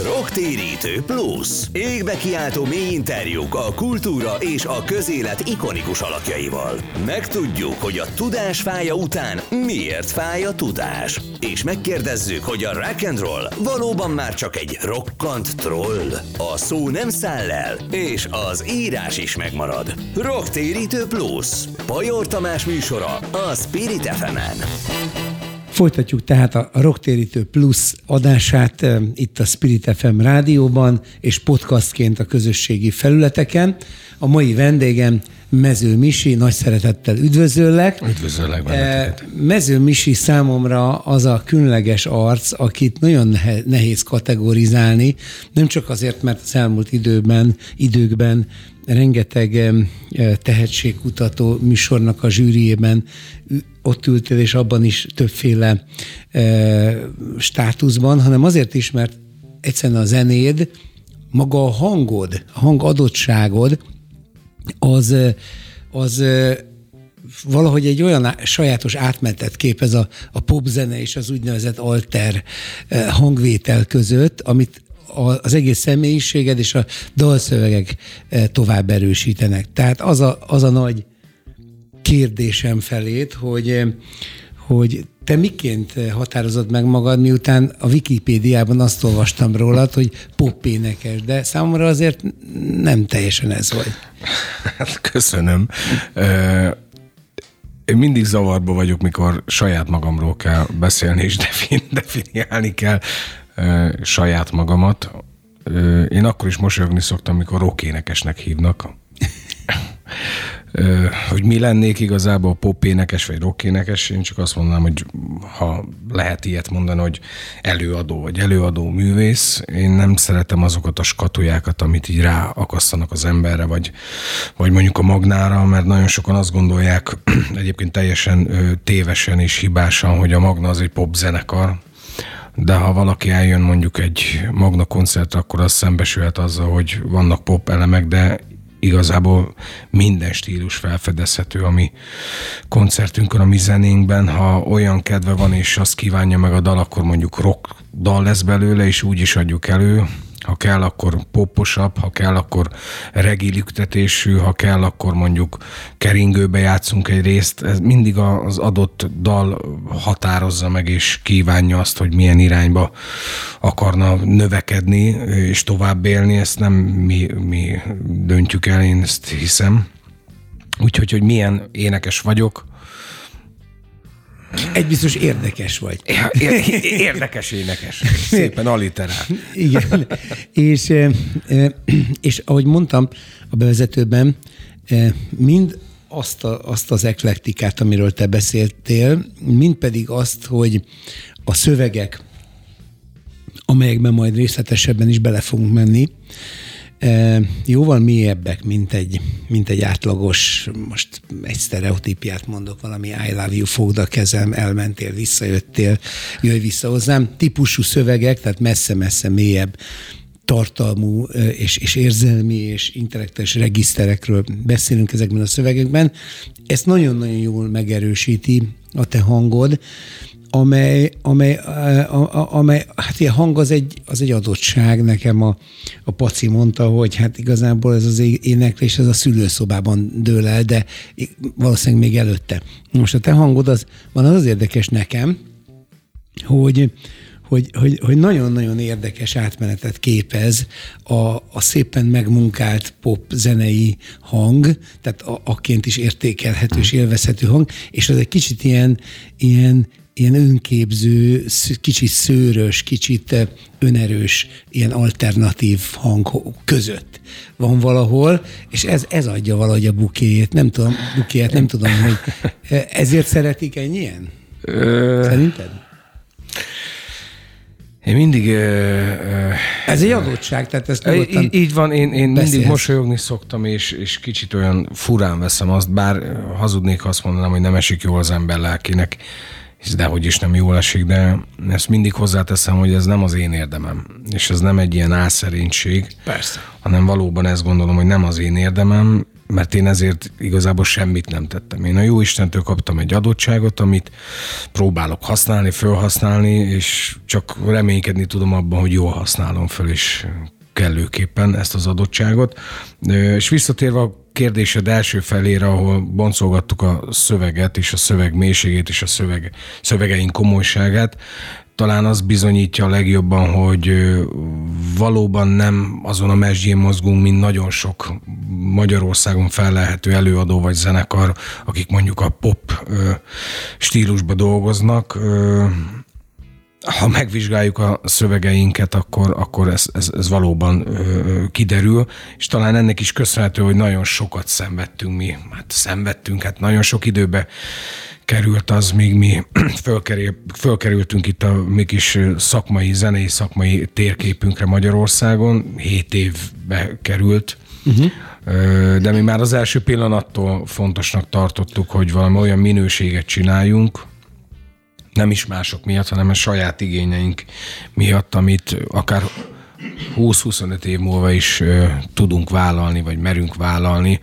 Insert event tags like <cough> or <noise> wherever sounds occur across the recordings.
Rocktérítő Plus. Égbe kiáltó mély interjúk a kultúra és a közélet ikonikus alakjaival. Megtudjuk, hogy a tudás fája után miért fáj a tudás. És megkérdezzük, hogy a rock and roll valóban már csak egy rokkant troll. A szó nem száll el, és az írás is megmarad. Rocktérítő Plus. Pajor Tamás műsora a Spirit fm. Folytatjuk tehát a Rocktérítő Plus adását itt a Spirit FM rádióban és podcastként a közösségi felületeken. A mai vendégem Mező Misi, nagy szeretettel üdvözöllek. Üdvözöllek benneteket. Mező Misi számomra az a különleges arc, akit nagyon nehéz kategorizálni, nem csak azért, mert az elmúlt időben, időkben rengeteg tehetségkutató műsornak a zsűriében ott ültél, és abban is többféle e, státuszban, hanem azért is, mert egyszerűen a zenéd, maga a hangod, a hangadottságod, az, az valahogy egy olyan sajátos átmenetet képez a, a popzene és az úgynevezett alter hangvétel között, amit az egész személyiséged és a dalszövegek tovább erősítenek. Tehát az a, az a nagy kérdésem felét, hogy, hogy te miként határozod meg magad, miután a Wikipédiában azt olvastam rólad, hogy popénekes, de számomra azért nem teljesen ez vagy. Hát köszönöm. Én mindig zavarba vagyok, mikor saját magamról kell beszélni és definiálni kell saját magamat. Én akkor is mosolyogni szoktam, mikor rockénekesnek hívnak hogy mi lennék igazából popénekes vagy rockénekes, én csak azt mondanám, hogy ha lehet ilyet mondani, hogy előadó vagy előadó művész, én nem szeretem azokat a skatujákat, amit így ráakasztanak az emberre, vagy, vagy mondjuk a magnára, mert nagyon sokan azt gondolják, <clears throat> egyébként teljesen tévesen és hibásan, hogy a magna az egy popzenekar, de ha valaki eljön mondjuk egy Magna koncertre, akkor az szembesülhet azzal, hogy vannak pop elemek, de igazából minden stílus felfedezhető a mi koncertünkön, a mi zenénkben. Ha olyan kedve van, és azt kívánja meg a dal, akkor mondjuk rock dal lesz belőle, és úgy is adjuk elő, ha kell, akkor poposabb, ha kell, akkor regilüktetésű, ha kell, akkor mondjuk keringőbe játszunk egy részt. Ez mindig az adott dal határozza meg, és kívánja azt, hogy milyen irányba akarna növekedni és tovább élni. Ezt nem mi, mi döntjük el, én ezt hiszem. Úgyhogy, hogy milyen énekes vagyok, egy biztos érdekes vagy. Érdekes énekes. Szépen aliterál. Igen. És, és ahogy mondtam a bevezetőben, mind azt, a, azt az eklektikát, amiről te beszéltél, mind pedig azt, hogy a szövegek, amelyekben majd részletesebben is bele fogunk menni, jóval mélyebbek, mint egy, mint egy átlagos, most egy sztereotípiát mondok, valami I love you, fogd a kezem, elmentél, visszajöttél, jöjj vissza hozzám, típusú szövegek, tehát messze-messze mélyebb tartalmú és, és érzelmi és intellektuális regiszterekről beszélünk ezekben a szövegekben. Ezt nagyon-nagyon jól megerősíti a te hangod, amely, amely, a, amely hát ilyen hang az egy, az egy adottság. Nekem a, a Paci mondta, hogy hát igazából ez az éneklés, ez a szülőszobában dől el, de valószínűleg még előtte. Most a te hangod az, van az az érdekes nekem, hogy, hogy, hogy, hogy nagyon-nagyon érdekes átmenetet képez a, a szépen megmunkált pop zenei hang, tehát a, akként is értékelhető és élvezhető hang, és az egy kicsit ilyen, ilyen ilyen önképző, kicsit szőrös, kicsit eh, önerős, ilyen alternatív hang között van valahol, és ez, ez adja valahogy a bukéjét. Nem tudom, bukéjét, nem tudom, hogy eh, ezért szeretik ennyien? Szerinted? Én mindig... Ez egy adottság, tehát ezt így, így van, én, én mindig mosolyogni szoktam, és, és kicsit olyan furán veszem azt, bár hazudnék, ha azt mondanám, hogy nem esik jól az ember lelkének hisz dehogy is nem jól esik, de ezt mindig hozzáteszem, hogy ez nem az én érdemem, és ez nem egy ilyen álszerénység, Persze. hanem valóban ezt gondolom, hogy nem az én érdemem, mert én ezért igazából semmit nem tettem. Én a jó Istentől kaptam egy adottságot, amit próbálok használni, felhasználni, és csak reménykedni tudom abban, hogy jól használom föl, és kellőképpen ezt az adottságot. És visszatérve a kérdésed első felére, ahol boncolgattuk a szöveget, és a szöveg mélységét, és a szöveg, szövegeink komolyságát, talán az bizonyítja a legjobban, hogy valóban nem azon a mesdjén mozgunk, mint nagyon sok Magyarországon fellelhető előadó vagy zenekar, akik mondjuk a pop stílusba dolgoznak, ha megvizsgáljuk a szövegeinket, akkor, akkor ez, ez, ez valóban ö, kiderül, és talán ennek is köszönhető, hogy nagyon sokat szenvedtünk mi. Hát szenvedtünk, hát nagyon sok időbe került az, míg mi <clears throat> fölkerül, fölkerültünk itt a mi kis szakmai, zenei szakmai térképünkre Magyarországon. Hét évbe került. Uh-huh. De mi már az első pillanattól fontosnak tartottuk, hogy valami olyan minőséget csináljunk, nem is mások miatt, hanem a saját igényeink miatt, amit akár 20-25 év múlva is tudunk vállalni, vagy merünk vállalni,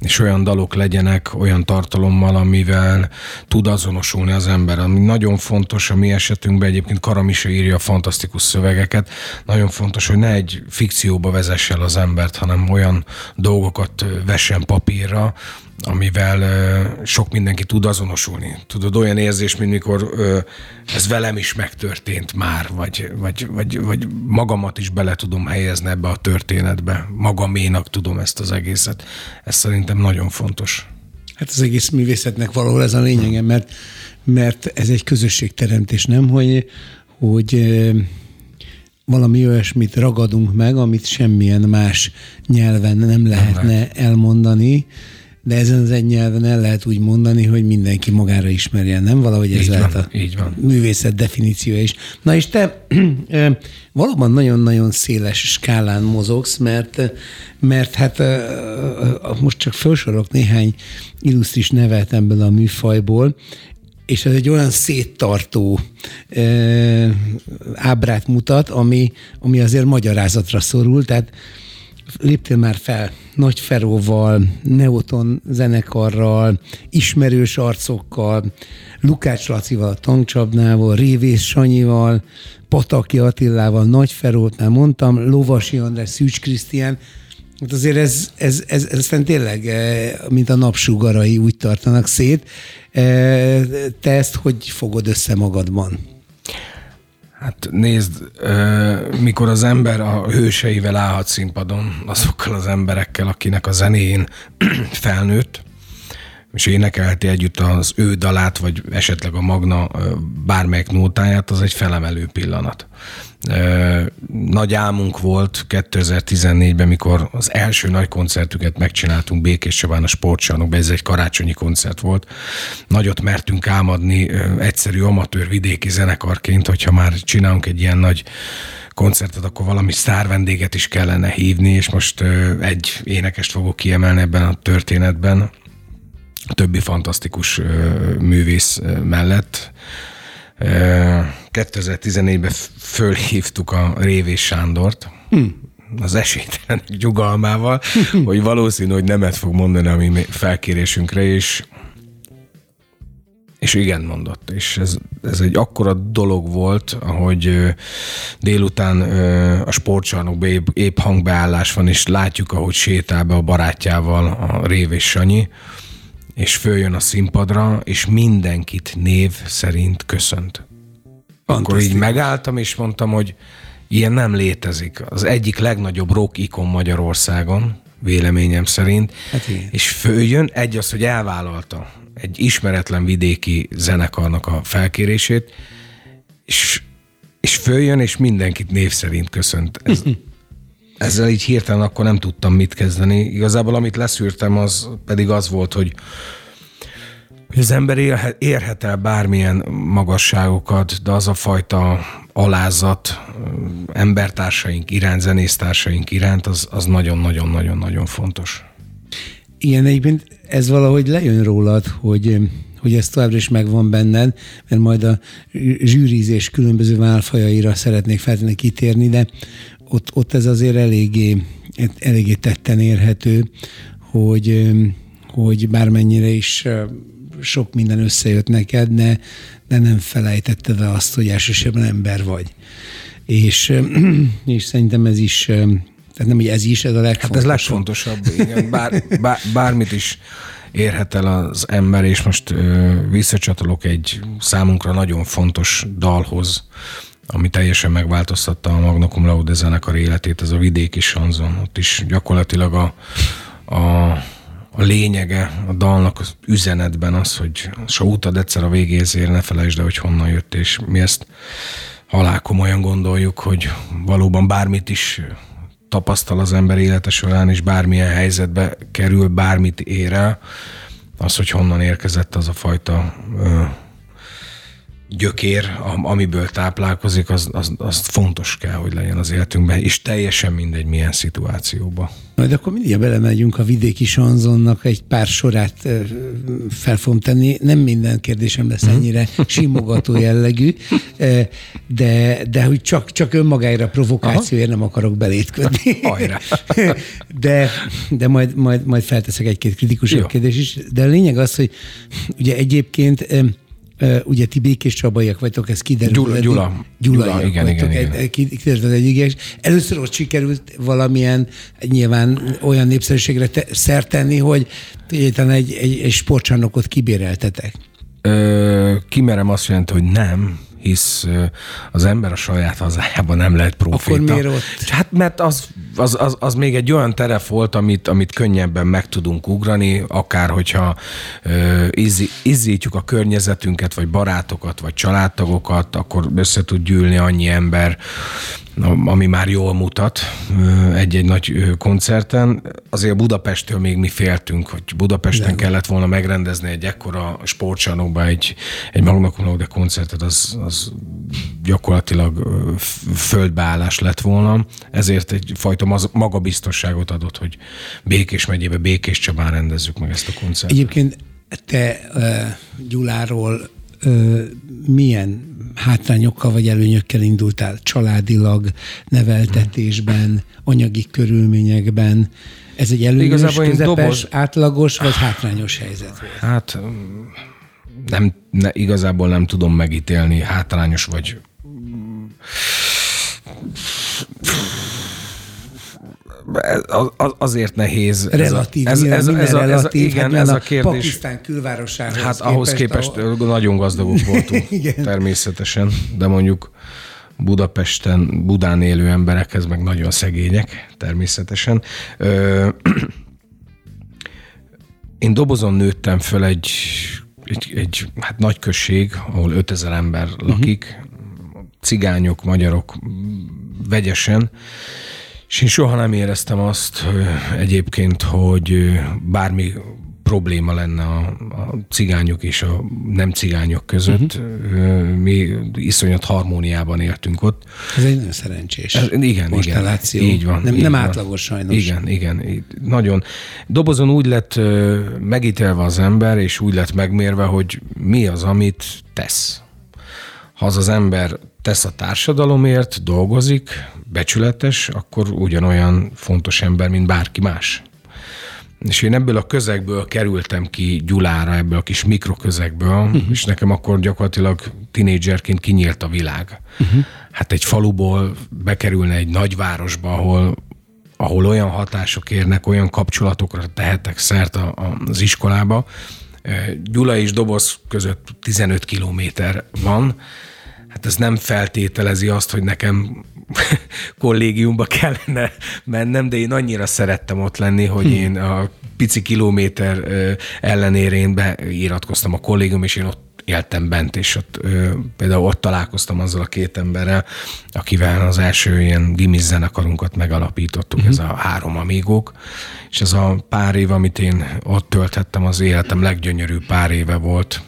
és olyan dalok legyenek olyan tartalommal, amivel tud azonosulni az ember. Ami nagyon fontos a mi esetünkben, egyébként Karamisa írja fantasztikus szövegeket, nagyon fontos, hogy ne egy fikcióba vezesse el az embert, hanem olyan dolgokat vessen papírra, amivel sok mindenki tud azonosulni. Tudod, olyan érzés, mint mikor ez velem is megtörtént már, vagy, vagy, vagy, vagy magamat is bele tudom helyezni ebbe a történetbe. Magaménak tudom ezt az egészet. Ez szerintem nagyon fontos. Hát az egész művészetnek valahol ez a lényege, mert, mert ez egy közösségteremtés, nem? Hogy, hogy valami olyasmit ragadunk meg, amit semmilyen más nyelven nem lehetne elmondani, de ezen az egy nyelven el lehet úgy mondani, hogy mindenki magára ismerjen, nem? Valahogy ez így lehet van, a így van. művészet definíciója is. Na és te <clears throat> valóban nagyon-nagyon széles skálán mozogsz, mert, mert hát most csak felsorok néhány illusztris nevet ebből a műfajból, és ez egy olyan széttartó e, ábrát mutat, ami, ami azért magyarázatra szorul, tehát léptél már fel Nagy Feróval, Neoton zenekarral, ismerős arcokkal, Lukács Lacival, a tankcsapnával, Révész Sanyival, Pataki Attilával, Nagy Ferót már mondtam, Lovasi András, Szűcs Krisztián, Hát azért ez, ez, ez, ez aztán tényleg, eh, mint a napsugarai úgy tartanak szét. Eh, te ezt hogy fogod össze magadban? Hát nézd, mikor az ember a hőseivel állhat színpadon, azokkal az emberekkel, akinek a zenéjén <clears throat> felnőtt, és énekelheti együtt az ő dalát, vagy esetleg a Magna bármelyik nótáját, az egy felemelő pillanat. Nagy álmunk volt 2014-ben, mikor az első nagy koncertüket megcsináltunk Békés Csabán a sportcsarnokban, ez egy karácsonyi koncert volt. Nagyot mertünk álmodni egyszerű amatőr vidéki zenekarként, hogyha már csinálunk egy ilyen nagy koncertet, akkor valami sztár vendéget is kellene hívni, és most egy énekest fogok kiemelni ebben a történetben, a többi fantasztikus művész mellett. 2014-ben fölhívtuk a Révés Sándort, hm. az esélytelen <laughs> gyugalmával, <laughs> hogy valószínű, hogy nemet fog mondani a mi felkérésünkre, és és igen mondott, és ez, ez egy akkora dolog volt, hogy délután a sportcsarnokban épp, épp hangbeállás van, és látjuk, ahogy sétál be a barátjával a Révés Sanyi, és följön a színpadra, és mindenkit név szerint köszönt. Akkor így megálltam, és mondtam, hogy ilyen nem létezik. Az egyik legnagyobb rock ikon Magyarországon, véleményem szerint, hát és följön, egy az, hogy elvállalta egy ismeretlen vidéki zenekarnak a felkérését, és, és följön, és mindenkit név szerint köszönt. Ez, <laughs> ezzel így hirtelen akkor nem tudtam mit kezdeni. Igazából amit leszűrtem, az pedig az volt, hogy hogy az ember érhet el bármilyen magasságokat, de az a fajta alázat embertársaink iránt, zenésztársaink iránt, az, nagyon-nagyon-nagyon-nagyon fontos. Igen, egyébként ez valahogy lejön rólad, hogy hogy ez továbbra is megvan benned, mert majd a zsűrizés különböző válfajaira szeretnék feltenni kitérni, de ott, ott ez azért eléggé, eléggé tetten érhető, hogy, hogy bármennyire is sok minden összejött neked, de, de nem felejtetted el azt, hogy elsősorban ember vagy. És, <clears throat> és szerintem ez is, tehát nem, hogy ez is, ez a legfontosabb. Hát ez legfontosabb, igen. Bár, bár, bármit is érhet el az ember, és most ö, visszacsatolok egy számunkra nagyon fontos dalhoz, ami teljesen megváltoztatta a Magna Cum Laude zenekar életét, ez a vidéki sanzon. Ott is gyakorlatilag a, a, a lényege a dalnak az üzenetben az, hogy se utad egyszer a végézér, ne felejtsd el, hogy honnan jött, és mi ezt halál gondoljuk, hogy valóban bármit is tapasztal az ember élete során, és bármilyen helyzetbe kerül, bármit ér el, az, hogy honnan érkezett az a fajta ö, gyökér, amiből táplálkozik, az, az, az fontos kell, hogy legyen az életünkben, és teljesen mindegy, milyen szituációban. Majd akkor mindig belemegyünk a vidéki sanzonnak, egy pár sorát fel fogom tenni. Nem minden kérdésem lesz mhm. ennyire <laughs> simogató jellegű, de, de hogy csak, csak önmagára provokációért nem akarok belétködni. <laughs> <laughs> De, de majd, majd, majd felteszek egy-két kritikusabb kérdés is. De a lényeg az, hogy ugye egyébként ugye ti békés csabaiak vagytok, ez kiderült. Gyula, Gyula. Gyula, Gyula igen, igen, igen. Kiderült egy Először ott sikerült valamilyen nyilván olyan népszerűségre te, szert tenni, hogy talán egy, egy, egy sportcsarnokot kibéreltetek. Ö, kimerem azt jelenti, hogy nem, hisz az ember a saját hazájában nem lehet proféta. Akkor miért ott? Hát mert az, az, az, az még egy olyan terep volt, amit, amit könnyebben meg tudunk ugrani, akár hogyha izzi, izzítjuk a környezetünket, vagy barátokat, vagy családtagokat, akkor össze tud gyűlni annyi ember, ami már jól mutat egy-egy nagy koncerten. Azért Budapesttől még mi féltünk, hogy Budapesten Nem. kellett volna megrendezni egy ekkora sportcsarnokba egy, egy Magna Laude koncertet, az, az gyakorlatilag földbeállás lett volna. Ezért egyfajta magabiztosságot adott, hogy Békés megyébe, Békés Csabán rendezzük meg ezt a koncertet. Egyébként te uh, Gyuláról milyen hátrányokkal vagy előnyökkel indultál családilag, neveltetésben, anyagi körülményekben? Ez egy előnyös, Igazából közepes, doboz... átlagos vagy hátrányos helyzet volt? Hát nem, ne, igazából nem tudom megítélni, hátrányos vagy azért nehéz. Relatív, ez, ez, ez, ez, a, ez, a, igen, hát ez a kérdés. Pakisztán külvárosához Hát ahhoz képest, ahol... nagyon gazdagok <laughs> voltunk természetesen, de mondjuk Budapesten, Budán élő emberekhez meg nagyon szegények, természetesen. Ö, <clears throat> én dobozon nőttem föl egy, egy, egy hát nagy község, ahol 5000 ember lakik, uh-huh. cigányok, magyarok vegyesen, és én soha nem éreztem azt egyébként, hogy bármi probléma lenne a, a cigányok és a nem cigányok között. Uh-huh. Mi iszonyat harmóniában éltünk ott. Ez egy nagyon szerencsés Ez, Igen, igen. Így van. Nem, így nem van. átlagos sajnos. Igen, igen. Nagyon. Dobozon úgy lett megítélve az ember, és úgy lett megmérve, hogy mi az, amit tesz. Ha az az ember tesz a társadalomért, dolgozik, becsületes, akkor ugyanolyan fontos ember, mint bárki más. És én ebből a közegből kerültem ki Gyulára, ebből a kis mikroközegből, uh-huh. és nekem akkor gyakorlatilag tinédzserként kinyílt a világ. Uh-huh. Hát egy faluból bekerülne egy nagyvárosba, ahol ahol olyan hatások érnek, olyan kapcsolatokra tehetek szert a, a, az iskolába. Gyula és Doboz között 15 kilométer van, hát ez nem feltételezi azt, hogy nekem <laughs> kollégiumba kellene mennem, de én annyira szerettem ott lenni, hogy hm. én a pici kilométer ellenére én beiratkoztam a kollégium, és én ott éltem bent, és ott például ott találkoztam azzal a két emberrel, akivel az első ilyen gimis zenekarunkat megalapítottuk, uh-huh. ez a három amígók, és ez a pár év, amit én ott tölthettem, az életem leggyönyörűbb pár éve volt.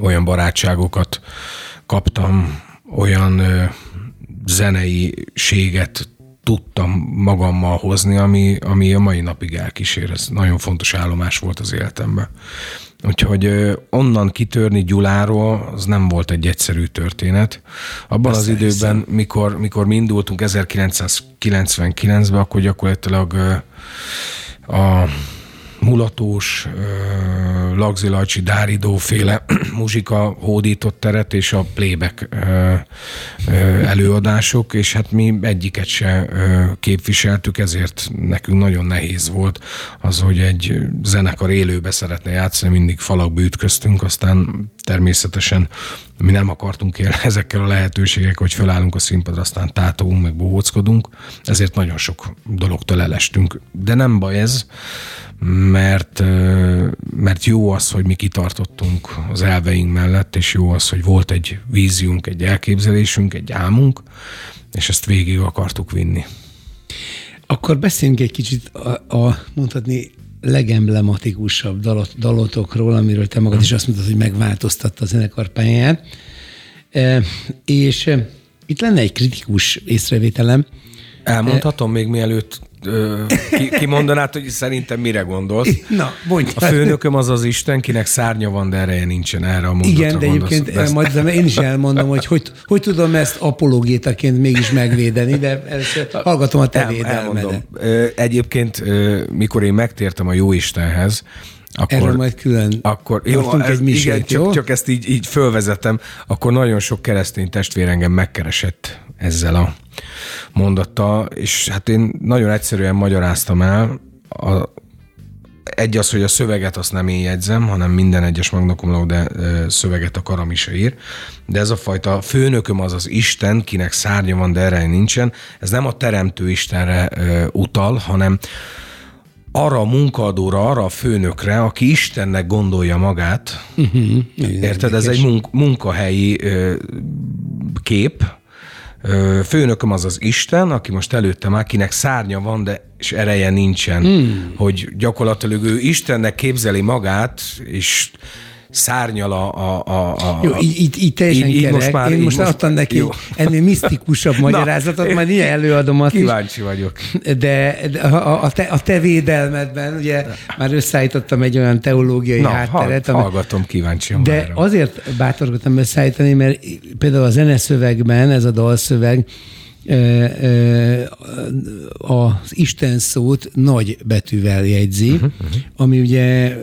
Olyan barátságokat kaptam, olyan zeneiséget tudtam magammal hozni, ami, ami a mai napig elkísér. Ez nagyon fontos állomás volt az életemben. Úgyhogy onnan kitörni Gyuláról, az nem volt egy egyszerű történet. Abban Persze, az időben, mikor, mikor mi indultunk 1999-ben, akkor gyakorlatilag a mulatós, lagzilajcsi, dáridó féle <clears throat> muzsika hódított teret, és a plébek előadások, és hát mi egyiket se képviseltük, ezért nekünk nagyon nehéz volt az, hogy egy zenekar élőbe szeretne játszani, mindig falakba ütköztünk, aztán természetesen mi nem akartunk élni ezekkel a lehetőségek, hogy felállunk a színpadra, aztán tátogunk, meg bohóckodunk, ezért nagyon sok dologtól elestünk. De nem baj ez, mert, mert jó az, hogy mi kitartottunk az elveink mellett, és jó az, hogy volt egy víziunk, egy elképzelésünk, egy álmunk, és ezt végig akartuk vinni. Akkor beszéljünk egy kicsit a, a mondhatni legemblematikusabb dalot, dalotokról, amiről te magad is azt mondtad, hogy megváltoztatta a zenekar pályáját. E, és e, itt lenne egy kritikus észrevételem. Elmondhatom még mielőtt ki, kimondanád, hogy szerintem mire gondolsz. Na, mondj. A főnököm az az Isten, kinek szárnya van, de ereje nincsen erre a mondatra Igen, de egyébként ezt... majd de én is elmondom, hogy, hogy hogy tudom ezt apologétaként mégis megvédeni, de ezt hallgatom a te El, védelmedet. Egyébként, mikor én megtértem a Jóistenhez, akkor, Erről majd külön akkor, jó, ez, egy misét, igen, jó? Csak, csak ezt így, így fölvezetem, akkor nagyon sok keresztény testvér engem megkeresett ezzel a mondattal, és hát én nagyon egyszerűen magyaráztam el, a, egy az, hogy a szöveget azt nem én jegyzem, hanem minden egyes Magna Cum Laude szöveget a Karamisa ír, de ez a fajta főnököm az az Isten, kinek szárnya van, de erre nincsen, ez nem a teremtő Istenre utal, hanem arra a munkaadóra, arra a főnökre, aki Istennek gondolja magát. Uh-huh. Érted? Ez egy munk- munkahelyi ö, kép, főnököm az az Isten, aki most előttem akinek szárnya van, de és ereje nincsen, hmm. hogy gyakorlatilag ő Istennek képzeli magát, és szárnyal a... a, a, a jó, így, így, így teljesen így, kerek. Most már, Én most, most adtam neki jó. ennél misztikusabb <laughs> magyarázatot, majd ilyen előadom azt Kíváncsi is. vagyok. De, a, a, te, a te védelmedben, ugye már összeállítottam egy olyan teológiai Na, hátteret. Hall, hallgatom, kíváncsi. De várom. azért bátorkodtam összeállítani, mert például a zeneszövegben, ez a dalszöveg, az Isten szót nagy betűvel jegyzi, uh-huh, uh-huh. ami ugye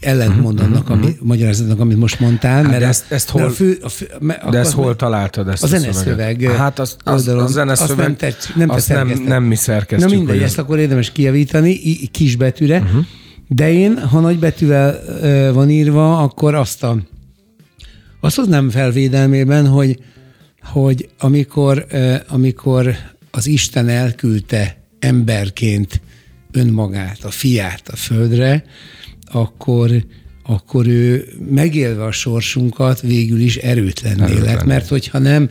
ellentmond annak, uh-huh, ami, uh-huh. magyarázatnak, amit most mondtál. Hát mert de ezt, ezt hol, a fő, a fő, a, de ezt hol találtad? Ezt a zeneszöveg. Hát az, az, az a zeneszöveg, azt nem, tetsz, nem, azt nem, nem mi szerkesztjük. Na mindegy, ezt akkor érdemes kijavítani kisbetűre, uh-huh. de én, ha nagybetűvel van írva, akkor azt a azt hoznám felvédelmében, hogy hogy amikor, amikor az Isten elküldte emberként önmagát, a fiát a földre, akkor, akkor ő megélve a sorsunkat végül is erőtlenné Erőtlen. lett, mert hogyha nem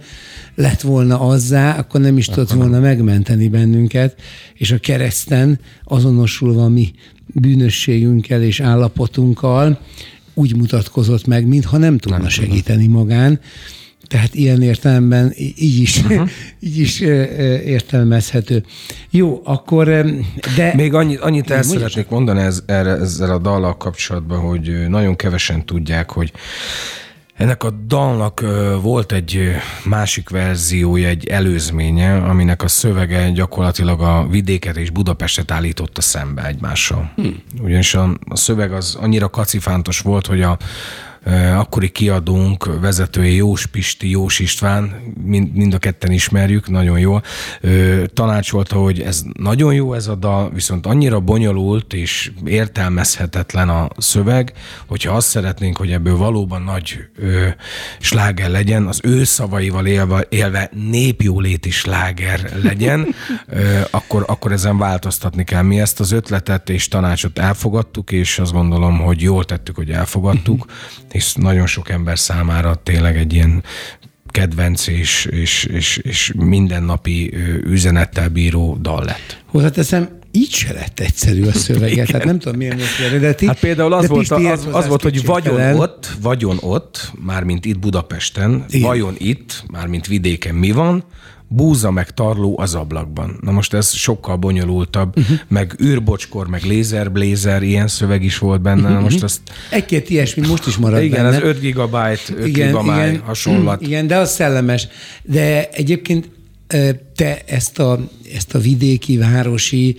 lett volna azzá, akkor nem is tudott volna megmenteni bennünket, és a kereszten azonosulva mi bűnösségünkkel és állapotunkkal úgy mutatkozott meg, mintha nem tudna nem segíteni magán, tehát ilyen értelemben így is, uh-huh. <laughs> így is értelmezhető. Jó, akkor de... Még annyit, annyit el szeretnék mondani ez, erre, ezzel a dallal kapcsolatban, hogy nagyon kevesen tudják, hogy ennek a dalnak volt egy másik verziója, egy előzménye, aminek a szövege gyakorlatilag a vidéket és Budapestet állította szembe egymással. Hmm. Ugyanis a, a szöveg az annyira kacifántos volt, hogy a, akkori kiadónk vezetője Jós Pisti, Jós István, mind, mind a ketten ismerjük, nagyon jó. Tanácsolta, hogy ez nagyon jó ez a dal, viszont annyira bonyolult és értelmezhetetlen a szöveg, hogyha azt szeretnénk, hogy ebből valóban nagy ö, sláger legyen, az ő szavaival élve, élve népjóléti sláger legyen, ö, akkor, akkor ezen változtatni kell. Mi ezt az ötletet és tanácsot elfogadtuk, és azt gondolom, hogy jól tettük, hogy elfogadtuk, <laughs> és nagyon sok ember számára tényleg egy ilyen kedvenc és, és, és, és mindennapi üzenettel bíró dal lett. Hozzáteszem, így se lett egyszerű a szöveget, hát nem tudom milyen volt eredeti. Hát például az volt, az, az volt hogy vagyon felel. ott, vagyon ott, mármint itt Budapesten, Igen. vajon itt, mármint vidéken mi van, búza meg tarló az ablakban. Na most ez sokkal bonyolultabb, uh-huh. meg űrbocskor, meg lézerblézer, ilyen szöveg is volt benne. Uh-huh. Na most azt... Egy-két ilyesmi most is marad Igen, benne. az 5 gigabyte, 5 igen, gigabyte igen, hasonlat. Igen, de az szellemes. De egyébként te ezt a, ezt a vidéki, városi,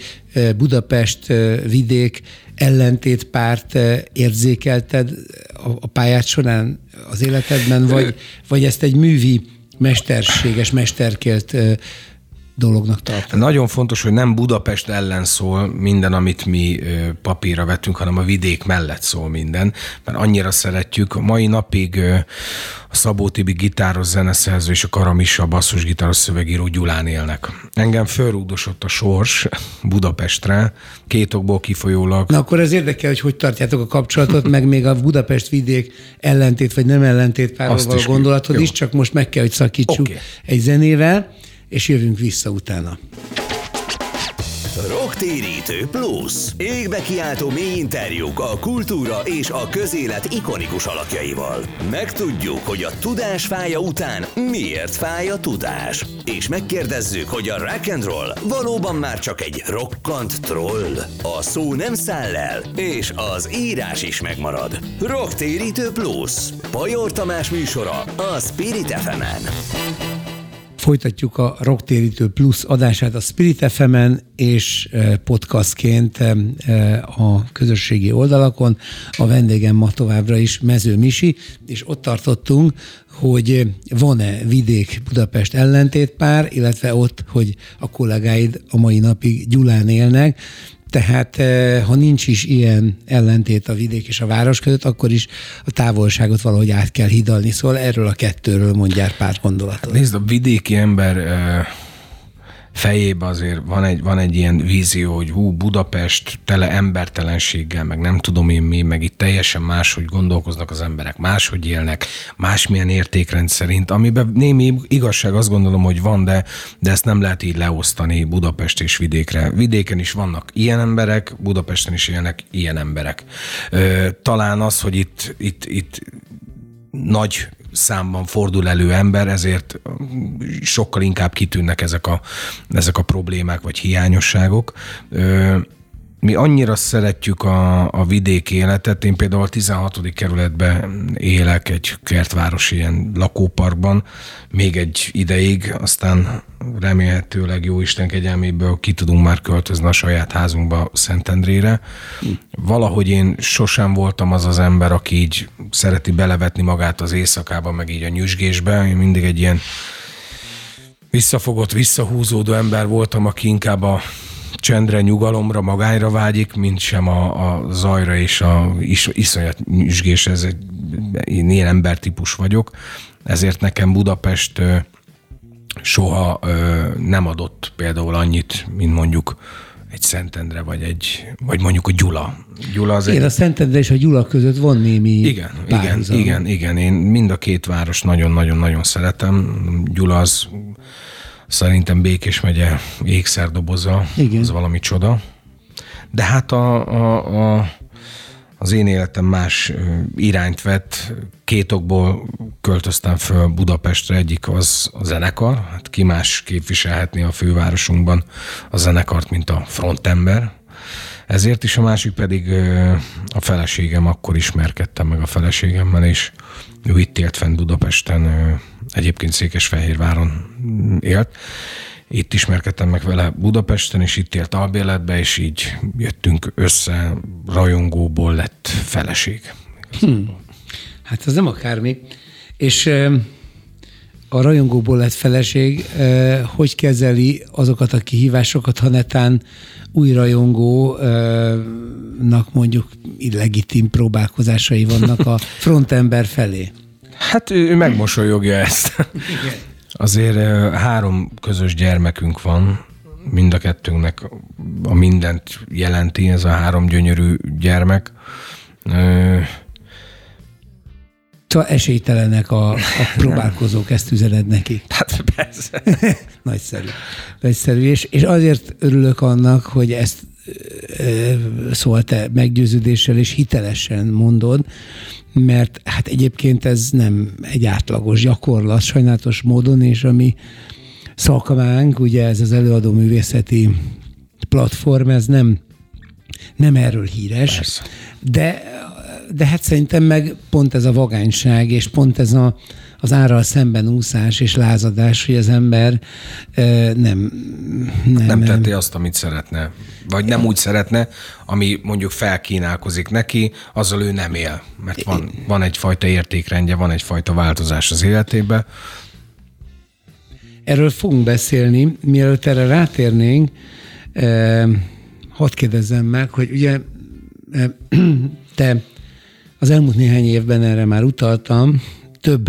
Budapest vidék ellentétpárt érzékelted a, a pályát során az életedben, vagy, vagy ezt egy művi, mesterséges, mesterkélt dolognak tartom. Nagyon fontos, hogy nem Budapest ellen szól minden, amit mi papírra vettünk, hanem a vidék mellett szól minden, mert annyira szeretjük. A mai napig a Szabó Tibi gitáros zeneszerző és a Karamisa a basszusgitáros szövegíró Gyulán élnek. Engem fölrúgdosott a sors Budapestre, két okból kifolyólag. Na akkor ez érdekel, hogy hogy tartjátok a kapcsolatot, meg még a Budapest vidék ellentét vagy nem ellentét párról gondolatod is, csak most meg kell, hogy szakítsuk okay. egy zenével és jövünk vissza utána. Rocktérítő Plus. Égbe kiáltó mély interjúk a kultúra és a közélet ikonikus alakjaival. Megtudjuk, hogy a tudás fája után miért fáj a tudás. És megkérdezzük, hogy a rock and roll valóban már csak egy rokkant troll. A szó nem száll el, és az írás is megmarad. Rocktérítő Plus. Pajor Tamás műsora a Spirit fm -en. Folytatjuk a Rocktérítő Plus adását a Spirit fm és e, podcastként e, e, a közösségi oldalakon. A vendégem ma továbbra is Mező Misi, és ott tartottunk, hogy van-e vidék Budapest ellentétpár, illetve ott, hogy a kollégáid a mai napig Gyulán élnek, tehát eh, ha nincs is ilyen ellentét a vidék és a város között, akkor is a távolságot valahogy át kell hidalni. Szóval erről a kettőről mondjál pár gondolatot. Nézd, a vidéki ember eh, fejébe azért van egy, van egy ilyen vízió, hogy hú, Budapest tele embertelenséggel, meg nem tudom én mi, meg itt teljesen máshogy gondolkoznak az emberek, máshogy élnek, másmilyen értékrend szerint, amiben némi igazság azt gondolom, hogy van, de, de ezt nem lehet így leosztani Budapest és vidékre. Vidéken is vannak ilyen emberek, Budapesten is élnek ilyen emberek. Talán az, hogy itt, itt, itt nagy számban fordul elő ember, ezért sokkal inkább kitűnnek ezek a, ezek a problémák vagy hiányosságok. Mi annyira szeretjük a, a vidéki életet, én például a 16. kerületben élek egy kertvárosi ilyen lakóparkban, még egy ideig, aztán remélhetőleg jó Isten kegyelméből ki tudunk már költözni a saját házunkba Szentendrére. Valahogy én sosem voltam az az ember, aki így szereti belevetni magát az éjszakába, meg így a nyüzsgésbe. Én mindig egy ilyen visszafogott, visszahúzódó ember voltam, aki inkább a csendre, nyugalomra, magányra vágyik, mint sem a, a zajra és a is, iszonyat nyüzsgés. Ez egy, én ilyen embertípus vagyok, ezért nekem Budapest soha nem adott például annyit, mint mondjuk egy Szentendre, vagy egy, vagy mondjuk a Gyula. Gyula az Én egy... a Szentendre és a Gyula között van némi Igen, igen, igen, igen. Én mind a két város nagyon-nagyon-nagyon szeretem. Gyula az szerintem Békés megye ékszerdoboza, igen. az valami csoda. De hát a, a, a az én életem más irányt vett. Két okból költöztem föl Budapestre, egyik az a zenekar. Hát ki más képviselhetné a fővárosunkban a zenekart, mint a frontember. Ezért is a másik pedig a feleségem, akkor ismerkedtem meg a feleségemmel, és ő itt élt fent Budapesten, egyébként Székesfehérváron élt, itt ismerkedtem meg vele Budapesten, és itt élt albéletbe, és így jöttünk össze, rajongóból lett feleség. Hmm. Hát az nem akármi. És a rajongóból lett feleség, hogy kezeli azokat a kihívásokat, ha netán új rajongónak mondjuk legitim próbálkozásai vannak a <laughs> frontember felé? Hát ő megmosolyogja ezt. Igen. Azért három közös gyermekünk van, mind a kettőnknek a mindent jelenti ez a három gyönyörű gyermek. Szóval esélytelenek a, a próbálkozók, ezt üzened neki. Hát persze. <laughs> Nagyszerű. Nagyszerű. És, és azért örülök annak, hogy ezt szóval te meggyőződéssel és hitelesen mondod, mert hát egyébként ez nem egy átlagos gyakorlat sajnálatos módon, és ami szakmánk, ugye ez az előadó művészeti platform, ez nem, nem erről híres, Persze. de de hát szerintem meg pont ez a vagányság, és pont ez a, az árral szemben úszás és lázadás, hogy az ember nem... Nem, nem tette azt, amit szeretne. Vagy nem úgy szeretne, ami mondjuk felkínálkozik neki, azzal ő nem él. Mert van, van egyfajta értékrendje, van egyfajta változás az életében. Erről fogunk beszélni. Mielőtt erre rátérnénk, hadd kérdezzem meg, hogy ugye <clears throat> te az elmúlt néhány évben erre már utaltam, több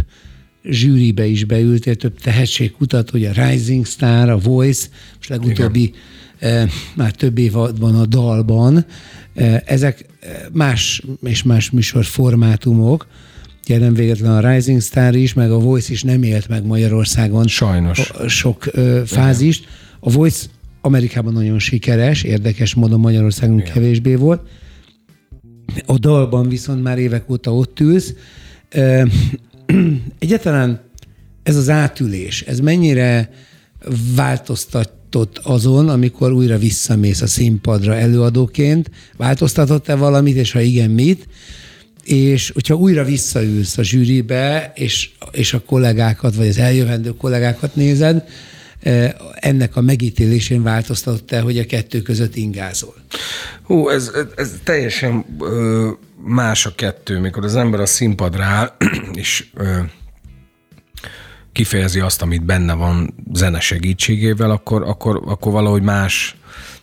zsűribe is beültél, több tehetségkutató, ugye a Rising Star, a Voice, most legutóbbi e, már több év van a dalban. E, ezek más és más műsorformátumok, ugye nem véletlen a Rising Star is, meg a Voice is nem élt meg Magyarországon Sajnos. sok e, fázist. A Voice Amerikában nagyon sikeres, érdekes módon Magyarországon Igen. kevésbé volt. A dalban viszont már évek óta ott ülsz. <clears throat> Egyáltalán ez az átülés, ez mennyire változtatott azon, amikor újra visszamész a színpadra előadóként? Változtatott-e valamit, és ha igen, mit? És hogyha újra visszaülsz a zsűribe, és, és a kollégákat, vagy az eljövendő kollégákat nézed, ennek a megítélésén változtatott-e, hogy a kettő között ingázol? Hú, ez, ez, teljesen más a kettő, mikor az ember a színpadra áll, <clears throat> és kifejezi azt, amit benne van zene segítségével, akkor, akkor, akkor valahogy más,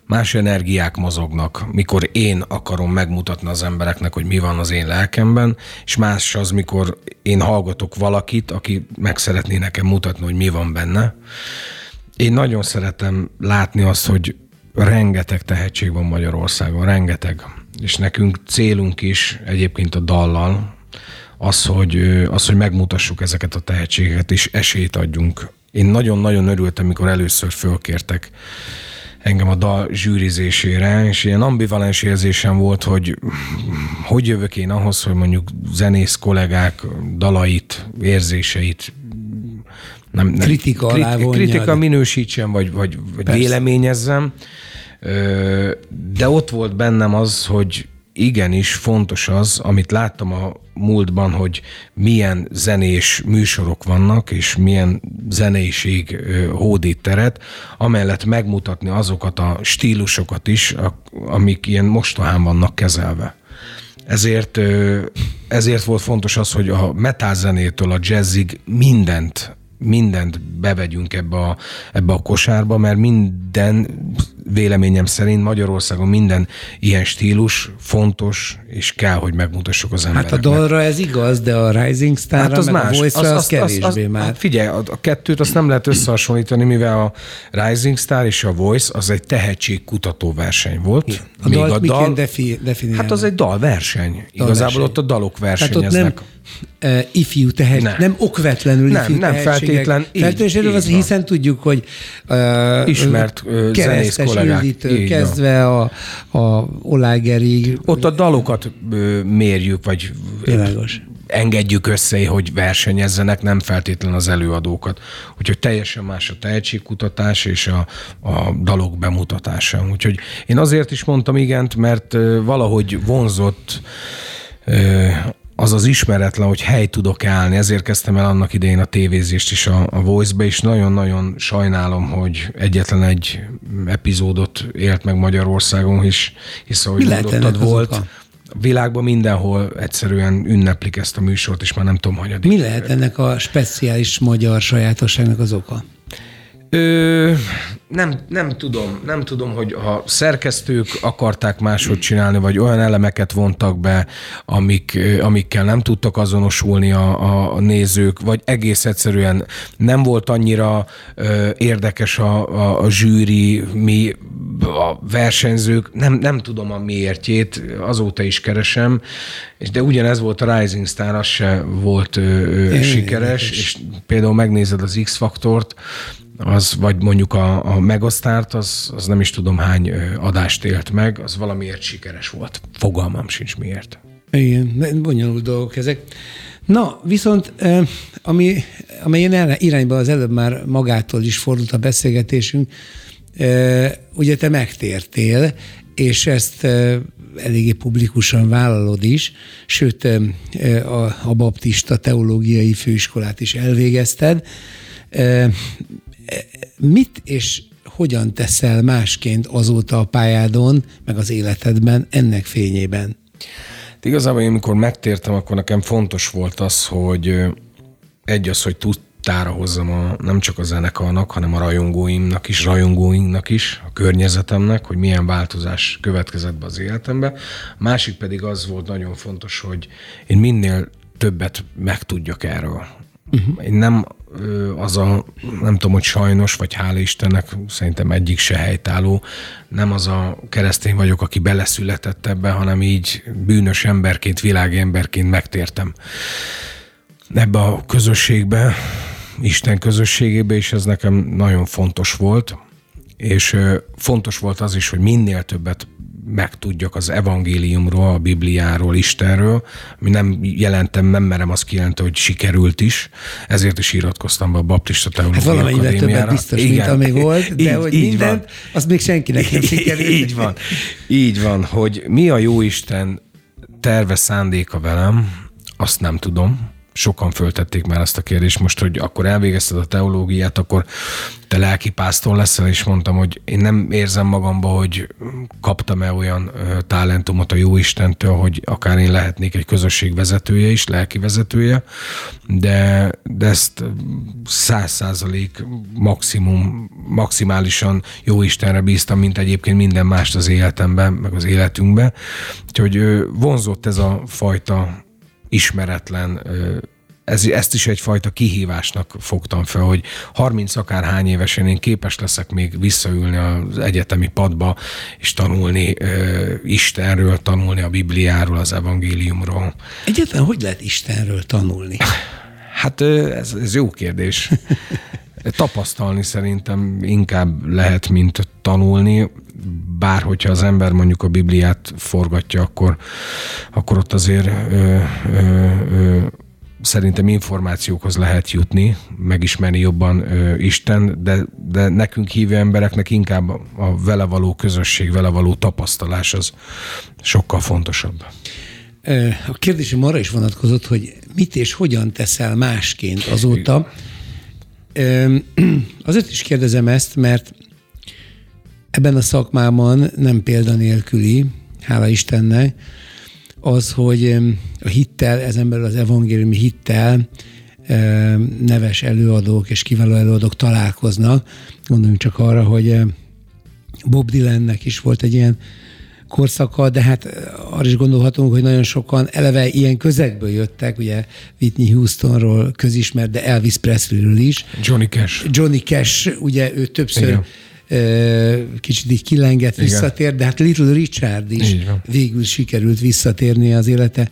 más energiák mozognak, mikor én akarom megmutatni az embereknek, hogy mi van az én lelkemben, és más az, mikor én hallgatok valakit, aki meg szeretné nekem mutatni, hogy mi van benne. Én nagyon szeretem látni azt, hogy rengeteg tehetség van Magyarországon, rengeteg. És nekünk célunk is egyébként a dallal az, hogy, az, hogy megmutassuk ezeket a tehetségeket, és esélyt adjunk. Én nagyon-nagyon örültem, mikor először fölkértek engem a dal zsűrizésére, és ilyen ambivalens érzésem volt, hogy hogy jövök én ahhoz, hogy mondjuk zenész kollégák dalait, érzéseit nem, nem kritika, alá kritika minősítsem, vagy, vagy, vagy véleményezzem. De ott volt bennem az, hogy igenis fontos az, amit láttam a múltban, hogy milyen zenés műsorok vannak, és milyen zeneiség hódít teret, amellett megmutatni azokat a stílusokat is, amik ilyen mostohán vannak kezelve. Ezért, ezért volt fontos az, hogy a metal a jazzig mindent mindent bevegyünk ebbe a, ebbe a kosárba, mert minden véleményem szerint Magyarországon minden ilyen stílus fontos, és kell, hogy megmutassuk az embereknek. Hát a dalra ez igaz, de a Rising Star hát az meg más. a voice az, az, az kevésbé az, az, már. Hát figyelj, a, a kettőt azt nem lehet összehasonlítani, mivel a Rising Star és a Voice az egy tehetségkutató verseny volt. Igen. A Még dalt a dal, defi? Hát az egy dalverseny. Dal Igazából ott a dalok versenyeznek. Tehát ott nem, uh, ifjú tehet, nem. nem okvetlenül nem, ifjú nem feltétlen. Feltétlenül az, hiszen tudjuk, hogy uh, ismert uh, zenész kollégák. kezdve a, a Olágerig. Ott a dalokat uh, mérjük, vagy Világos. engedjük össze, hogy versenyezzenek, nem feltétlen az előadókat. Úgyhogy teljesen más a tehetségkutatás és a, a dalok bemutatása. Úgyhogy én azért is mondtam igent, mert valahogy vonzott az az ismeretlen, hogy hely tudok állni. Ezért kezdtem el annak idején a tévézést is a, a Voice-be, és nagyon-nagyon sajnálom, hogy egyetlen egy epizódot élt meg Magyarországon is, hisz ahogy mondottad volt, a világban mindenhol egyszerűen ünneplik ezt a műsort, és már nem tudom, hogy Mi lehet ennek a speciális magyar sajátosságnak az oka? Ö, nem, nem tudom, nem tudom, hogy ha szerkesztők akarták máshogy csinálni, vagy olyan elemeket vontak be, amik, amikkel nem tudtak azonosulni a, a nézők, vagy egész egyszerűen nem volt annyira ö, érdekes a, a, a zsűri, mi a versenyzők, nem, nem tudom a miértjét, azóta is keresem, de ugyanez volt a Rising Star, az se volt ö, ö, sikeres, és például megnézed az X-faktort, az, vagy mondjuk a, a Megasztárt, az, az nem is tudom hány adást élt meg, az valamiért sikeres volt. Fogalmam sincs miért. Igen, bonyolult dolgok ezek. Na, viszont ami, amelyen irányba az előbb már magától is fordult a beszélgetésünk, ugye te megtértél, és ezt eléggé publikusan vállalod is, sőt a, a baptista teológiai főiskolát is elvégezted. Mit és hogyan teszel másként azóta a pályádon, meg az életedben ennek fényében? Igazából én, amikor megtértem, akkor nekem fontos volt az, hogy egy az, hogy tudtára hozzam a, nem csak a zenekarnak, hanem a rajongóimnak is, rajongóinknak is, a környezetemnek, hogy milyen változás következett be az életembe. A másik pedig az volt nagyon fontos, hogy én minél többet megtudjak erről. Uh-huh. Én nem az a, nem tudom, hogy sajnos, vagy hála Istennek, szerintem egyik se helytálló, nem az a keresztény vagyok, aki beleszületett ebbe, hanem így bűnös emberként, világemberként megtértem ebbe a közösségbe, Isten közösségébe, és ez nekem nagyon fontos volt, és fontos volt az is, hogy minél többet megtudjak az evangéliumról, a Bibliáról, Istenről, ami nem jelentem, nem merem azt kijelenteni, hogy sikerült is, ezért is iratkoztam be a Baptista Teológiai hát valamennyivel többet biztos, Igen. mint ami volt, de így, hogy így mindent, van. az még senkinek nem <laughs> sikerült. Így van, így van, hogy mi a jó Isten terve szándéka velem, azt nem tudom, sokan föltették már ezt a kérdést most, hogy akkor elvégezted a teológiát, akkor te lelki pásztor leszel, és mondtam, hogy én nem érzem magamba, hogy kaptam-e olyan talentumot a jó Istentől, hogy akár én lehetnék egy közösség vezetője is, lelki vezetője, de, de ezt száz százalék maximum, maximálisan jó Istenre bíztam, mint egyébként minden mást az életemben, meg az életünkben. Úgyhogy vonzott ez a fajta ismeretlen ez, ezt is egyfajta kihívásnak fogtam fel, hogy 30 akárhány évesen én képes leszek még visszaülni az egyetemi padba, és tanulni ö, Istenről, tanulni a Bibliáról, az evangéliumról. Egyetlen hogy lehet Istenről tanulni? Hát ez, ez jó kérdés. <laughs> Tapasztalni szerintem inkább lehet, mint tanulni bár hogyha az ember mondjuk a Bibliát forgatja, akkor, akkor ott azért ö, ö, ö, szerintem információkhoz lehet jutni, megismerni jobban ö, Isten, de, de nekünk hívő embereknek inkább a vele való közösség, vele való tapasztalás az sokkal fontosabb. A kérdésem arra is vonatkozott, hogy mit és hogyan teszel másként azóta. Azért is kérdezem ezt, mert ebben a szakmában nem példanélküli, hála Istennek, az, hogy a hittel, ezen belül az evangéliumi hittel neves előadók és kiváló előadók találkoznak. Gondoljunk csak arra, hogy Bob Dylannek is volt egy ilyen korszaka, de hát arra is gondolhatunk, hogy nagyon sokan eleve ilyen közegből jöttek, ugye Whitney Houstonról közismert, de Elvis Presleyről is. Johnny Cash. Johnny Cash, ugye ő többször Igen kicsit így kilengett, visszatér, de hát Little Richard is végül sikerült visszatérni az élete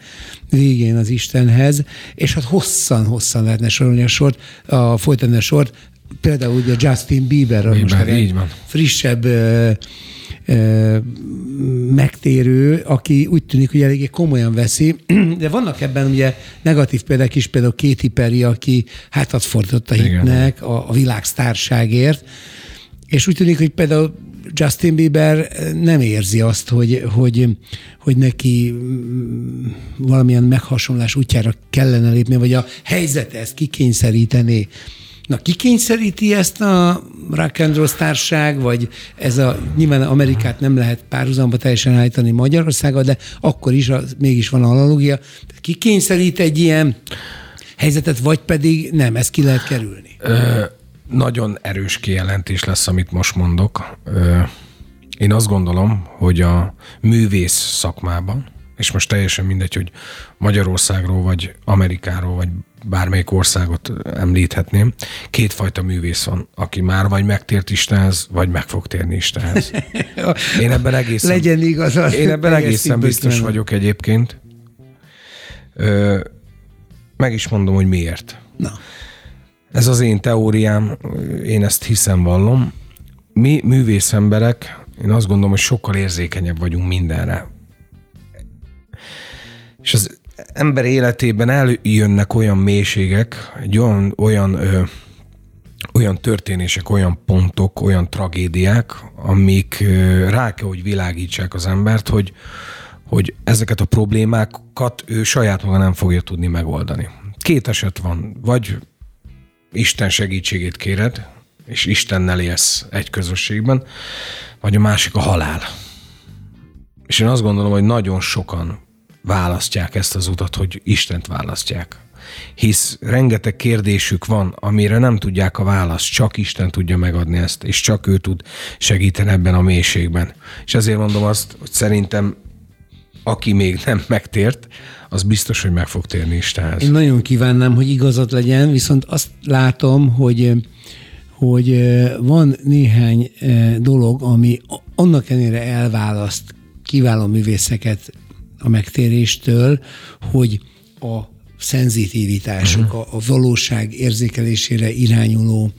végén az Istenhez, és hát hosszan-hosszan lehetne sorolni a sort, a folytatni a sort, például ugye Justin Bieber, Bieber most így van. frissebb ö, ö, megtérő, aki úgy tűnik, hogy eléggé komolyan veszi, <clears throat> de vannak ebben ugye negatív példák is, például Katy Perry, aki hátat fordított a hitnek, a, a világ sztárságért, és úgy tűnik, hogy például Justin Bieber nem érzi azt, hogy, hogy, hogy neki mm, valamilyen meghasonlás útjára kellene lépni, vagy a helyzet ezt kikényszerítené. Na, kikényszeríti ezt a rock and roll társág, vagy ez a, nyilván Amerikát nem lehet párhuzamba teljesen állítani Magyarországgal, de akkor is az, mégis van analógia. Kikényszerít egy ilyen helyzetet, vagy pedig nem, ezt ki lehet kerülni? Ö- nagyon erős kijelentés lesz, amit most mondok. Én azt gondolom, hogy a művész szakmában, és most teljesen mindegy, hogy Magyarországról, vagy Amerikáról, vagy bármelyik országot említhetném, kétfajta művész van, aki már vagy megtért Istenhez, vagy meg fog térni Istenhez. Én ebben egészen, Legyen igaz, az én ebben egészen biztos vagyok egyébként. Ö, meg is mondom, hogy miért. Na. Ez az én teóriám, én ezt hiszem, vallom. Mi művész emberek, én azt gondolom, hogy sokkal érzékenyebb vagyunk mindenre. És az ember életében eljönnek olyan mélységek, egy olyan, olyan, ö, olyan történések, olyan pontok, olyan tragédiák, amik ö, rá kell, hogy világítsák az embert, hogy, hogy ezeket a problémákat ő saját maga nem fogja tudni megoldani. Két eset van, vagy Isten segítségét kéred, és Istennel élsz egy közösségben, vagy a másik a halál. És én azt gondolom, hogy nagyon sokan választják ezt az utat, hogy Istent választják. Hisz rengeteg kérdésük van, amire nem tudják a választ, csak Isten tudja megadni ezt, és csak ő tud segíteni ebben a mélységben. És ezért mondom azt, hogy szerintem aki még nem megtért, az biztos, hogy meg fog térni Istenhez. Én nagyon kívánnám, hogy igazat legyen, viszont azt látom, hogy hogy van néhány dolog, ami annak ellenére elválaszt kiváló művészeket a megtéréstől, hogy a szenzitivitásuk, uh-huh. a, a valóság érzékelésére irányuló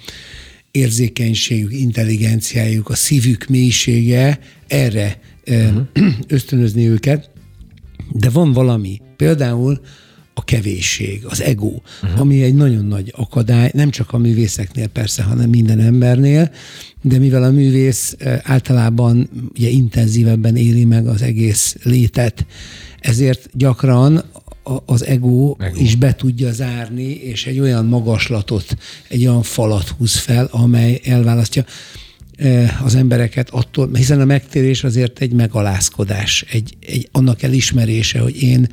érzékenységük, intelligenciájuk, a szívük mélysége erre uh-huh. <clears throat> ösztönözni őket. De van valami, például a kevésség, az ego, uh-huh. ami egy nagyon nagy akadály, nem csak a művészeknél persze, hanem minden embernél, de mivel a művész általában ugye intenzívebben éli meg az egész létet, ezért gyakran az ego, ego is be tudja zárni, és egy olyan magaslatot, egy olyan falat húz fel, amely elválasztja az embereket attól, hiszen a megtérés azért egy megalázkodás, egy, egy annak elismerése, hogy én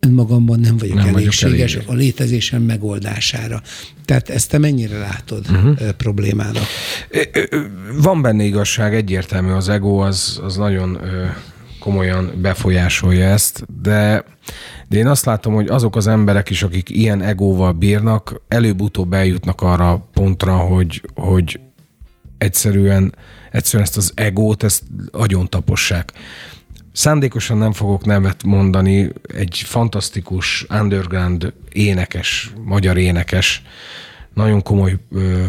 önmagamban nem vagyok nem elégséges vagyok elég. a létezésem megoldására. Tehát ezt te mennyire látod uh-huh. problémának? Van benne igazság, egyértelmű az ego, az, az nagyon komolyan befolyásolja ezt, de, de én azt látom, hogy azok az emberek is, akik ilyen egóval bírnak, előbb-utóbb eljutnak arra a pontra, hogy, hogy egyszerűen, egyszerűen ezt az egót, ezt agyon tapossák. Szándékosan nem fogok nevet mondani, egy fantasztikus underground énekes, magyar énekes, nagyon komoly ö,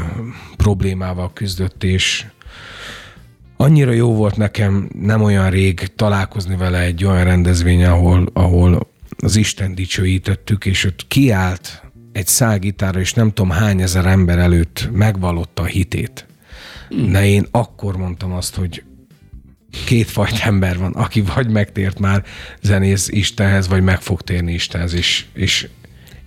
problémával küzdött, és annyira jó volt nekem nem olyan rég találkozni vele egy olyan rendezvény, ahol, ahol az Isten dicsőítettük, és ott kiállt egy szágitára, és nem tudom hány ezer ember előtt megvalotta a hitét. De én akkor mondtam azt, hogy kétfajta ember van, aki vagy megtért már zenész Istenhez, vagy meg fog térni Istenhez, és, és,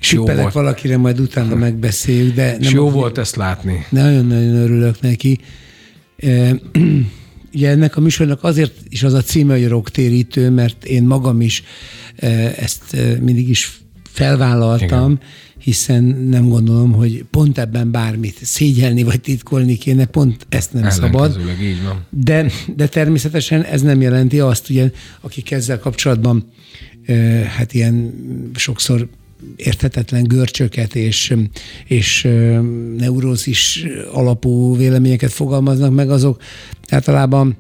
és jó volt. valakire, majd utána megbeszéljük, de... Nem és jó volt ezt látni. Nagyon-nagyon örülök neki. <clears throat> Ugye ennek a műsornak azért is az a címe, hogy rocktérítő, mert én magam is ezt mindig is felvállaltam, Igen hiszen nem gondolom, hogy pont ebben bármit szégyelni vagy titkolni kéne, pont ezt nem szabad. így van. De, de természetesen ez nem jelenti azt, ugye, akik ezzel kapcsolatban hát ilyen sokszor érthetetlen görcsöket és, és neurózis alapú véleményeket fogalmaznak meg, azok általában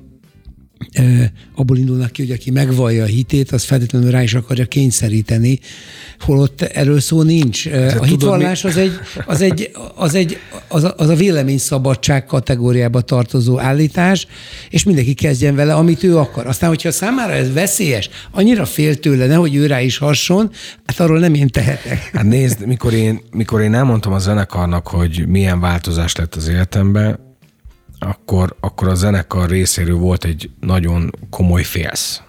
abból indulnak ki, hogy aki megvallja a hitét, az feltétlenül rá is akarja kényszeríteni, holott erről szó nincs. Hát, a hitvallás az egy, az, egy, az, egy, az, a, az a véleményszabadság kategóriába tartozó állítás, és mindenki kezdjen vele, amit ő akar. Aztán, hogyha számára ez veszélyes, annyira fél tőle, nehogy ő rá is hasson, hát arról nem én tehetek. Hát nézd, mikor én, mikor én elmondtam a zenekarnak, hogy milyen változás lett az életemben, akkor, akkor a zenekar részéről volt egy nagyon komoly félsz.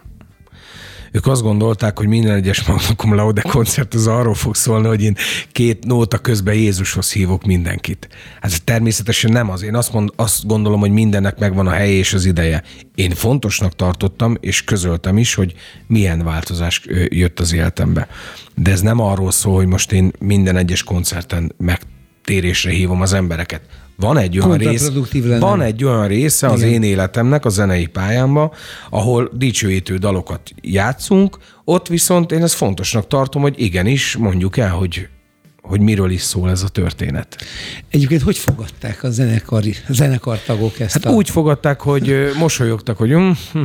Ők azt gondolták, hogy minden egyes Magna Laude koncert az arról fog szólni, hogy én két nóta közben Jézushoz hívok mindenkit. Hát természetesen nem az. Én azt, mond, azt gondolom, hogy mindennek megvan a helye és az ideje. Én fontosnak tartottam, és közöltem is, hogy milyen változás jött az életembe. De ez nem arról szól, hogy most én minden egyes koncerten megtérésre hívom az embereket van egy olyan rész, van egy olyan része az Igen. én életemnek, a zenei pályámban, ahol dicsőítő dalokat játszunk, ott viszont én ezt fontosnak tartom, hogy igenis mondjuk el, hogy hogy miről is szól ez a történet. Egyébként hogy fogadták a zenekari, zenekartagok ezt? Hát a... úgy fogadták, hogy mosolyogtak, hogy hm,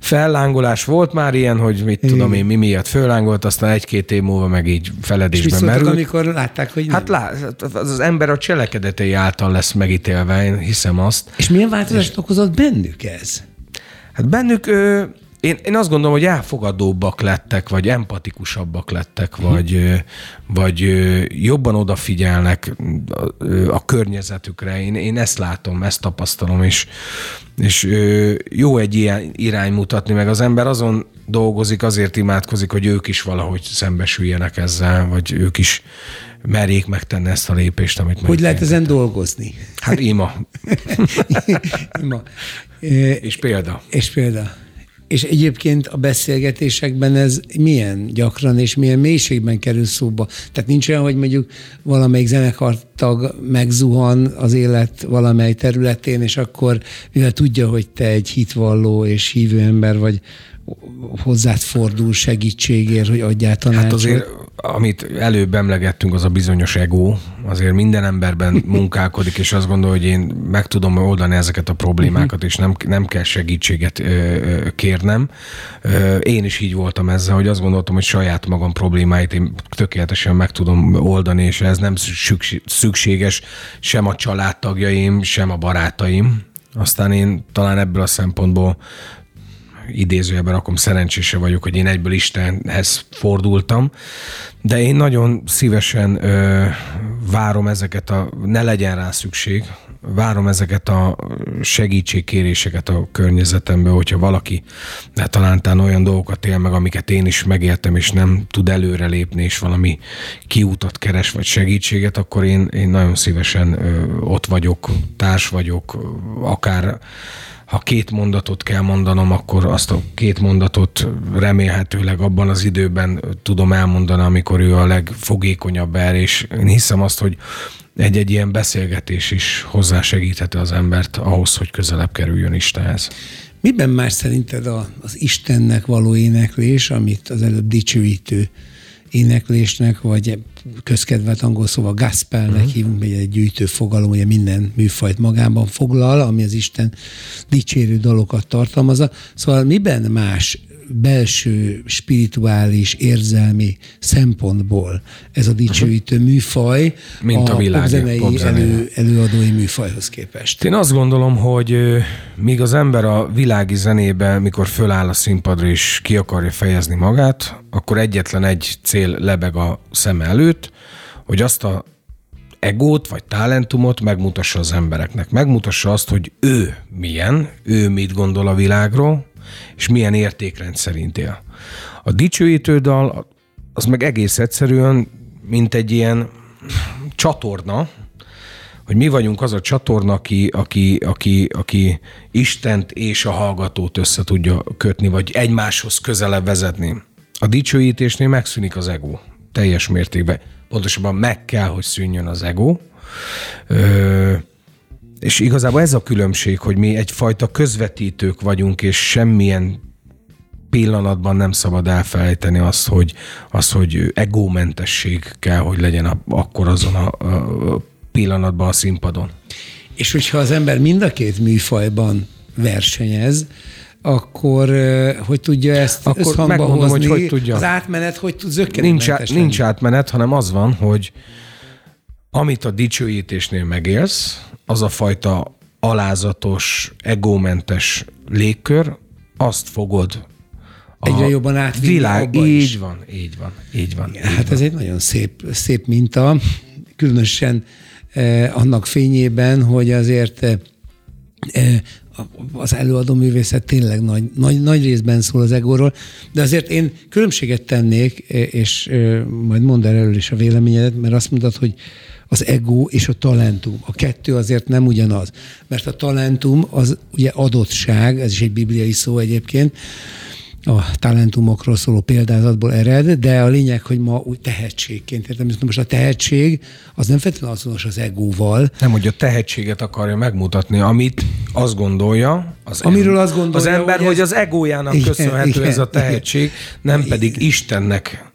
fellángolás volt már ilyen, hogy mit tudom én, mi miatt föllángolt, aztán egy-két év múlva meg így feledésbe merült. amikor látták, hogy hát nem. Hát lá, az ember a cselekedetei által lesz megítélve, én hiszem azt. És milyen változást és... okozott bennük ez? Hát bennük én, én azt gondolom, hogy elfogadóbbak lettek, vagy empatikusabbak lettek, hm. vagy, vagy jobban odafigyelnek a, a környezetükre. Én, én ezt látom, ezt tapasztalom, és, és jó egy ilyen irány mutatni, meg az ember azon dolgozik, azért imádkozik, hogy ők is valahogy szembesüljenek ezzel, vagy ők is merjék megtenni ezt a lépést, amit Hogy lehet ezen dolgozni? Hát ima. <laughs> ima. És példa. És példa. És egyébként a beszélgetésekben ez milyen gyakran és milyen mélységben kerül szóba? Tehát nincs olyan, hogy mondjuk valamelyik zenekartag megzuhan az élet valamely területén, és akkor mivel tudja, hogy te egy hitvalló és hívő ember vagy, hozzád fordul segítségért, hogy adjál tanácsot? Hát azért, amit előbb emlegettünk, az a bizonyos ego, azért minden emberben <laughs> munkálkodik, és azt gondolja, hogy én meg tudom oldani ezeket a problémákat, és nem, nem kell segítséget ö, kérnem. Ö, én is így voltam ezzel, hogy azt gondoltam, hogy saját magam problémáit én tökéletesen meg tudom oldani, és ez nem szükséges sem a családtagjaim, sem a barátaim. Aztán én talán ebből a szempontból idézőjelben rakom, szerencsése vagyok, hogy én egyből Istenhez fordultam, de én nagyon szívesen ö, várom ezeket a, ne legyen rá szükség, várom ezeket a segítségkéréseket a környezetembe, hogyha valaki de talántán olyan dolgokat él meg, amiket én is megéltem, és nem tud előrelépni, és valami kiútat keres, vagy segítséget, akkor én, én nagyon szívesen ö, ott vagyok, társ vagyok, akár ha két mondatot kell mondanom, akkor azt a két mondatot remélhetőleg abban az időben tudom elmondani, amikor ő a legfogékonyabb erre, és én hiszem azt, hogy egy-egy ilyen beszélgetés is hozzásegítheti az embert ahhoz, hogy közelebb kerüljön Istenhez. Miben más szerinted az Istennek való éneklés, amit az előbb dicsőítő éneklésnek, vagy közkedvelt angol szóval gospelnek uh-huh. hívunk, hogy egy gyűjtő fogalom, ugye minden műfajt magában foglal, ami az Isten dicsérő dalokat tartalmazza. Szóval miben más belső, spirituális, érzelmi szempontból ez a dicsőítő műfaj Mint a, a világ, popzenei elő, előadói műfajhoz képest. Én azt gondolom, hogy míg az ember a világi zenébe, mikor föláll a színpadra és ki akarja fejezni magát, akkor egyetlen egy cél lebeg a szem előtt, hogy azt a egót vagy talentumot megmutassa az embereknek. Megmutassa azt, hogy ő milyen, ő mit gondol a világról, és milyen értékrend szerint él. A dicsőítő dal az meg egész egyszerűen, mint egy ilyen csatorna, hogy mi vagyunk az a csatorna, aki, aki, aki, aki Istent és a hallgatót össze tudja kötni, vagy egymáshoz közelebb vezetni. A dicsőítésnél megszűnik az ego teljes mértékben. Pontosabban meg kell, hogy szűnjön az ego. Ö, és igazából ez a különbség, hogy mi egyfajta közvetítők vagyunk, és semmilyen pillanatban nem szabad elfelejteni azt, hogy, az, hogy egómentesség kell, hogy legyen a, akkor azon a, a pillanatban a színpadon. És hogyha az ember mind a két műfajban versenyez, akkor hogy tudja ezt akkor összhangba hozni? Hogy hogy tudja. Az átmenet hogy tud nincs, át, nincs átmenet, hanem az van, hogy amit a dicsőítésnél megélsz, az a fajta alázatos, egómentes légkör, azt fogod Egyre jobban átvinni világ, így is. van, így van, így van. Így hát van. ez egy nagyon szép, szép minta, különösen eh, annak fényében, hogy azért eh, eh az előadó művészet tényleg nagy, nagy, nagy részben szól az egóról, de azért én különbséget tennék, eh, és eh, majd mondd el erről is a véleményedet, mert azt mondod, hogy az ego és a talentum. A kettő azért nem ugyanaz, mert a talentum az ugye adottság, ez is egy bibliai szó egyébként, a talentumokról szóló példázatból ered, de a lényeg, hogy ma úgy tehetségként értem. Most a tehetség az nem feltétlenül azonos az egóval. Nem, hogy a tehetséget akarja megmutatni, amit azt gondolja, az, Amiről azt gondolja, az ember, hogy, ez... hogy az egójának igen, köszönhető igen, ez a tehetség, nem igen. pedig Istennek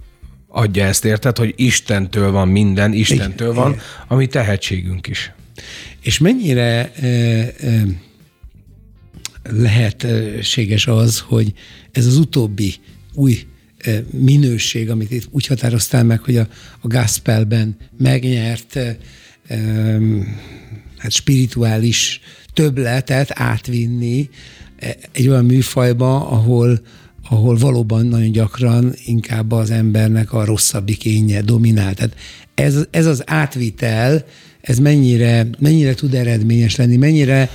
adja ezt, érted, hogy Istentől van minden, Istentől van, ami tehetségünk is. És mennyire e, e, lehetséges az, hogy ez az utóbbi új e, minőség, amit itt úgy határoztál meg, hogy a, a gospelben megnyert e, e, hát spirituális többletet átvinni egy olyan műfajba, ahol, ahol valóban nagyon gyakran inkább az embernek a rosszabbik énje dominál. Tehát ez, ez az átvitel, ez mennyire, mennyire tud eredményes lenni, mennyire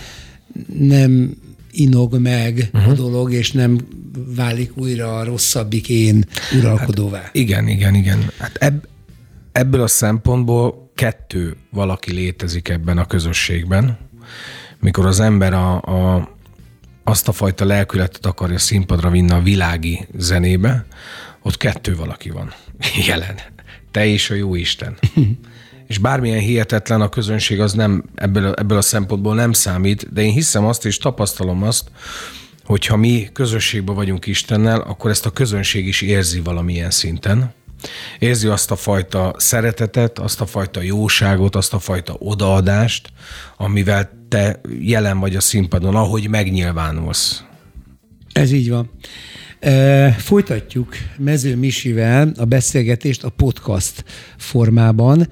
nem inog meg uh-huh. a mhm. dolog, és nem válik újra a rosszabbik én uralkodóvá. Hát igen, igen, igen. Hát ebb, ebből a szempontból kettő valaki létezik ebben a közösségben, mikor az ember a, a, azt a fajta lelkületet akarja színpadra vinni a világi zenébe, ott kettő valaki van <laughs> jelen. Te és a jó Isten. <laughs> és bármilyen hihetetlen a közönség, az nem ebből, ebből a szempontból nem számít, de én hiszem azt és tapasztalom azt, hogyha mi közösségben vagyunk Istennel, akkor ezt a közönség is érzi valamilyen szinten. Érzi azt a fajta szeretetet, azt a fajta jóságot, azt a fajta odaadást, amivel te jelen vagy a színpadon, ahogy megnyilvánulsz. Ez így van. Folytatjuk Mező Misivel a beszélgetést a podcast formában,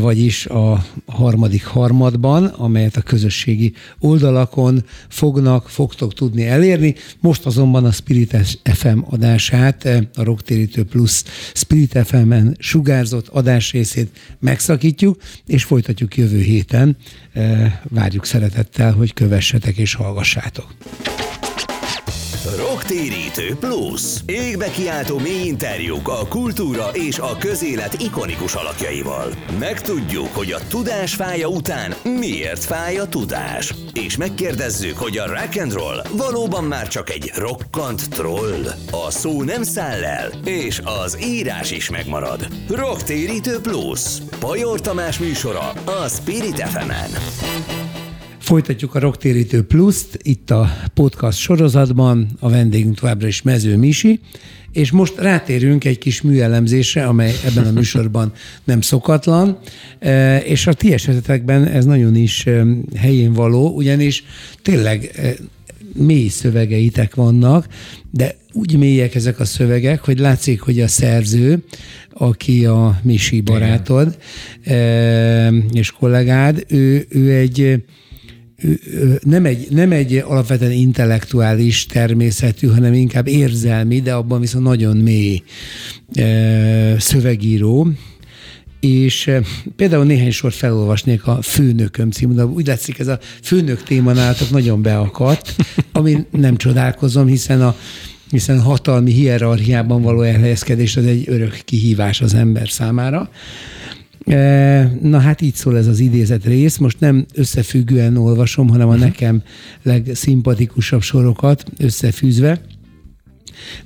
vagyis a harmadik harmadban, amelyet a közösségi oldalakon fognak, fogtok tudni elérni. Most azonban a Spirit FM adását, a Rocktérítő Plus Spirit FM-en sugárzott adásrészét megszakítjuk, és folytatjuk jövő héten. Várjuk szeretettel, hogy kövessetek és hallgassátok. Rocktérítő Plus. Égbe kiáltó mély interjúk a kultúra és a közélet ikonikus alakjaival. Megtudjuk, hogy a tudás fája után miért fáj a tudás. És megkérdezzük, hogy a rock and roll valóban már csak egy rokkant troll. A szó nem száll el, és az írás is megmarad. Rocktérítő Plus. Pajor Tamás műsora a Spirit fm. Folytatjuk a Rocktérítő Pluszt itt a podcast sorozatban, a vendégünk továbbra is Mező Misi, és most rátérünk egy kis műelemzésre, amely ebben a műsorban nem szokatlan, e, és a ti esetekben ez nagyon is e, helyén való, ugyanis tényleg e, mély szövegeitek vannak, de úgy mélyek ezek a szövegek, hogy látszik, hogy a szerző, aki a Misi barátod Igen. és kollégád, ő, ő egy nem egy, nem egy alapvetően intellektuális természetű, hanem inkább érzelmi, de abban viszont nagyon mély szövegíró, és például néhány sort felolvasnék a Főnököm című, de úgy látszik ez a főnök téma nálatok nagyon beakadt, ami nem csodálkozom, hiszen a hiszen hatalmi hierarchiában való elhelyezkedés az egy örök kihívás az ember számára. Na hát így szól ez az idézet rész. Most nem összefüggően olvasom, hanem a mhm. nekem legszimpatikusabb sorokat összefűzve.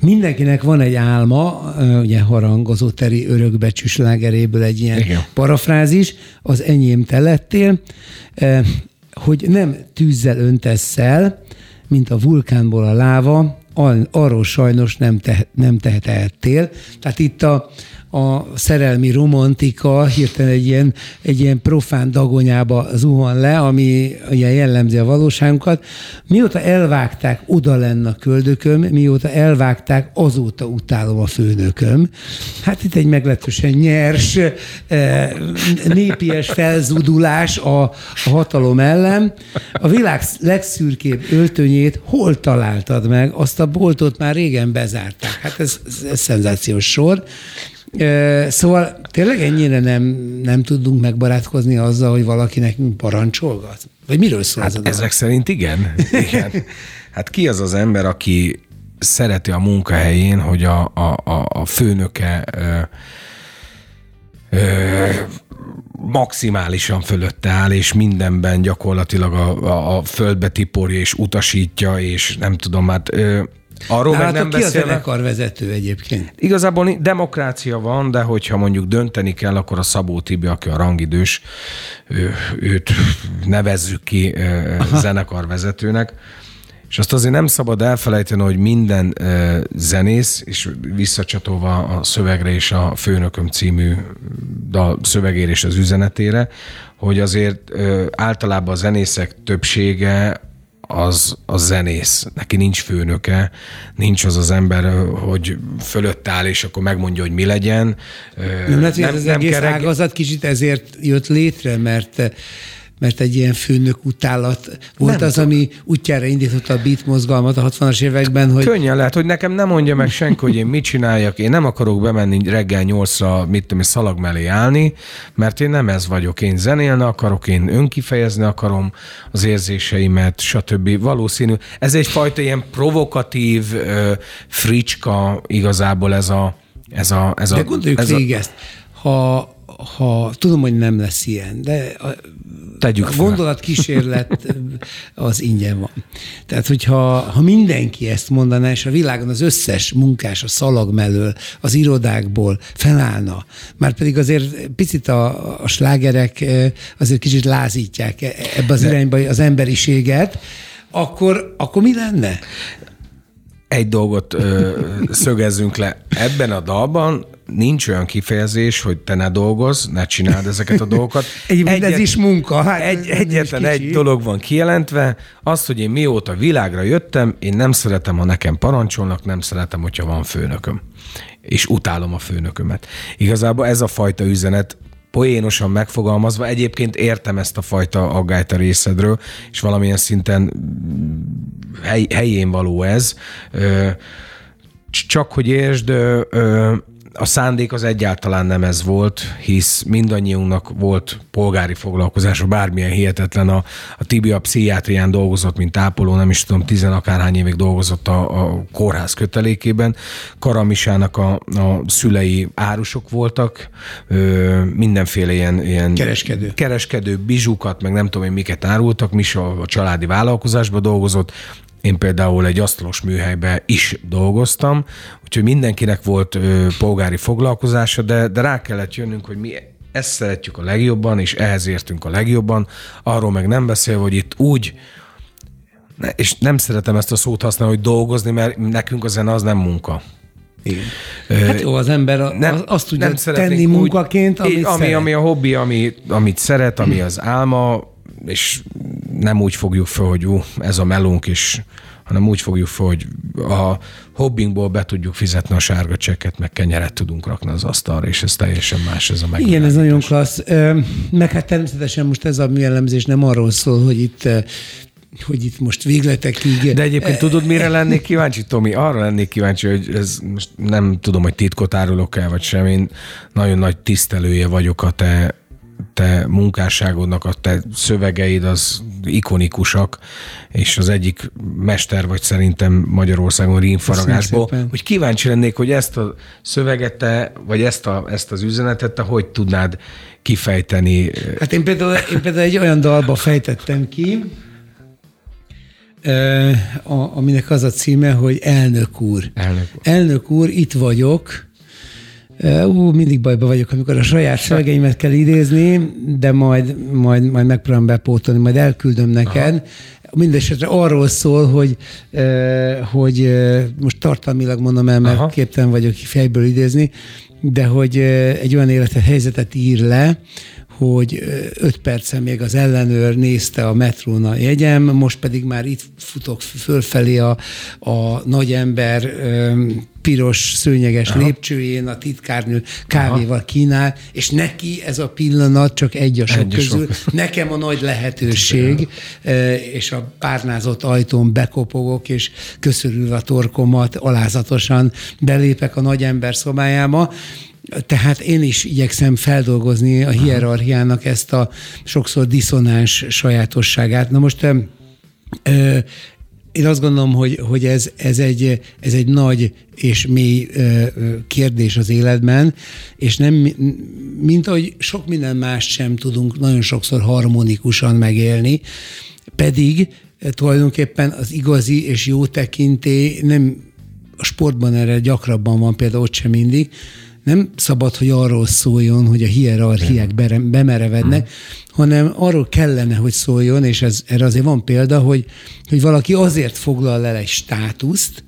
Mindenkinek van egy álma, ugye harangozó teri örökbecsű slágeréből egy ilyen Igen. parafrázis, az enyém te lettél, hogy nem tűzzel öntesz el, mint a vulkánból a láva, arról sajnos nem, te, nem tehetettél. Tehát itt a, a szerelmi romantika hirtelen egy ilyen, egy ilyen profán dagonyába zuhan le, ami ugye jellemzi a valóságunkat. Mióta elvágták oda lenne a köldököm, mióta elvágták, azóta utálom a főnököm. Hát itt egy meglehetősen nyers, eh, népies felzudulás a, a hatalom ellen. A világ legszürkébb öltönyét hol találtad meg? Azt a boltot már régen bezárták. Hát ez, ez, ez szenzációs sor. Szóval tényleg ennyire nem, nem tudunk megbarátkozni azzal, hogy valaki nekünk parancsolgat? Vagy miről szól hát ez a Ezek szerint igen. igen. Hát ki az az ember, aki szereti a munkahelyén, hogy a, a, a, a főnöke ö, ö, maximálisan fölötte áll, és mindenben gyakorlatilag a, a, a földbe tiporja, és utasítja, és nem tudom, hát ö, Arról meg nem ki beszélve. a vezető egyébként? Igazából demokrácia van, de hogyha mondjuk dönteni kell, akkor a Szabó Tibi, aki a rangidős, ő, őt nevezzük ki zenekarvezetőnek. És azt azért nem szabad elfelejteni, hogy minden zenész, és visszacsatolva a szövegre és a Főnököm című dal szövegére az üzenetére, hogy azért általában a zenészek többsége az a zenész. Neki nincs főnöke, nincs az az ember, hogy fölött áll, és akkor megmondja, hogy mi legyen. Nem, nem, ez az nem egész kereg... ágazat kicsit ezért jött létre, mert mert egy ilyen főnök utálat volt Nem az, tudom. ami útjára indította a beat mozgalmat a 60-as években, hogy Könnyen lehet, hogy nekem nem mondja meg senki, hogy én mit csináljak. Én nem akarok bemenni reggel nyolcra, mit tudom, szalag mellé állni, mert én nem ez vagyok. Én zenélni akarok, én önkifejezni akarom az érzéseimet, stb. Valószínű. Ez egyfajta ilyen provokatív fricska igazából ez a ez a, ez a, De gondoljuk ez végig ezt. Ha, ha tudom, hogy nem lesz ilyen, de a, Tegyük a gondolatkísérlet <laughs> az ingyen van. Tehát, hogyha ha mindenki ezt mondaná, és a világon az összes munkás a szalag mellől, az irodákból felállna, már pedig azért picit a, a slágerek eh, azért kicsit lázítják e- ebbe az irányba az emberiséget, akkor, akkor mi lenne? egy dolgot ö, <laughs> szögezzünk le. Ebben a dalban nincs olyan kifejezés, hogy te ne dolgozz, ne csináld ezeket a dolgokat. <laughs> Egyébként ez is munka. Hát egy, egyetlen egy dolog van kijelentve, az, hogy én mióta világra jöttem, én nem szeretem, ha nekem parancsolnak, nem szeretem, hogyha van főnököm. És utálom a főnökömet. Igazából ez a fajta üzenet poénosan megfogalmazva, egyébként értem ezt a fajta aggályt a részedről, és valamilyen szinten hely, helyén való ez. Csak hogy értsd, a szándék az egyáltalán nem ez volt, hisz mindannyiunknak volt polgári foglalkozása, bármilyen hihetetlen. A, a Tibi a pszichiátrián dolgozott, mint ápoló, nem is tudom, tizenakárhány évig dolgozott a, a kórház kötelékében. Karamisának a, a szülei árusok voltak, ö, mindenféle ilyen, ilyen Kereskedő. kereskedő bizsukat, meg nem tudom én miket árultak, Misa a családi vállalkozásban dolgozott, én például egy asztalos műhelybe is dolgoztam, úgyhogy mindenkinek volt ö, polgári foglalkozása, de, de rá kellett jönnünk, hogy mi ezt szeretjük a legjobban, és ehhez értünk a legjobban, arról meg nem beszél, hogy itt úgy, ne- és nem szeretem ezt a szót használni, hogy dolgozni, mert nekünk a zene az nem munka. Igen. Hát jó, az ember nem, azt tudja nem tenni munkaként, amit ami, szeret. ami a hobbi, ami, amit szeret, ami az álma, és nem úgy fogjuk fel, hogy ú, ez a melónk is, hanem úgy fogjuk fel, hogy a hobbinkból be tudjuk fizetni a sárga csekket, meg kenyeret tudunk rakni az asztalra, és ez teljesen más ez a meg. Igen, ez nagyon klassz. Meg hát természetesen most ez a műelemzés nem arról szól, hogy itt hogy itt most végletekig... De egyébként tudod, mire lennék kíváncsi, Tomi? Arra lennék kíváncsi, hogy ez most nem tudom, hogy titkot árulok el, vagy sem. Én nagyon nagy tisztelője vagyok a te, te munkásságodnak, a te szövegeid az ikonikusak, és az egyik mester vagy szerintem Magyarországon rímfaragásból, hogy kíváncsi lennék, hogy ezt a szöveget te, vagy ezt, a, ezt az üzenetet te hogy tudnád kifejteni. Hát én például, én például egy olyan dalba fejtettem ki, aminek az a címe, hogy Elnök úr. Elnök úr. Elnök úr, itt vagyok. Ú, mindig bajba vagyok, amikor a saját szövegeimet kell idézni, de majd, majd, majd megpróbálom bepótolni, majd elküldöm neked. Aha. Mindenesetre arról szól, hogy, hogy most tartalmilag mondom el, mert Aha. képtelen vagyok fejből idézni, de hogy egy olyan életet, helyzetet ír le, hogy öt percen még az ellenőr nézte a metrón a jegyem, most pedig már itt futok fölfelé a, a nagy ember piros szőnyeges Aha. lépcsőjén, a titkárnő kávéval kínál, és neki ez a pillanat csak egy a sok Egy a sok. közül. Nekem a nagy lehetőség, és a párnázott ajtón bekopogok, és köszörülve a torkomat alázatosan belépek a nagy ember szobájába. Tehát én is igyekszem feldolgozni a hierarchiának ezt a sokszor diszonáns sajátosságát. Na most ö, én azt gondolom, hogy, hogy ez, ez, egy, ez egy nagy és mély kérdés az életben, és nem, mi- mint ahogy sok minden más sem tudunk nagyon sokszor harmonikusan megélni, pedig tulajdonképpen az igazi és jó tekintély nem a sportban erre gyakrabban van, például ott sem mindig, nem szabad, hogy arról szóljon, hogy a hierarchiák bemerevednek, hanem arról kellene, hogy szóljon, és ez, erre azért van példa, hogy, hogy valaki azért foglal el egy státuszt,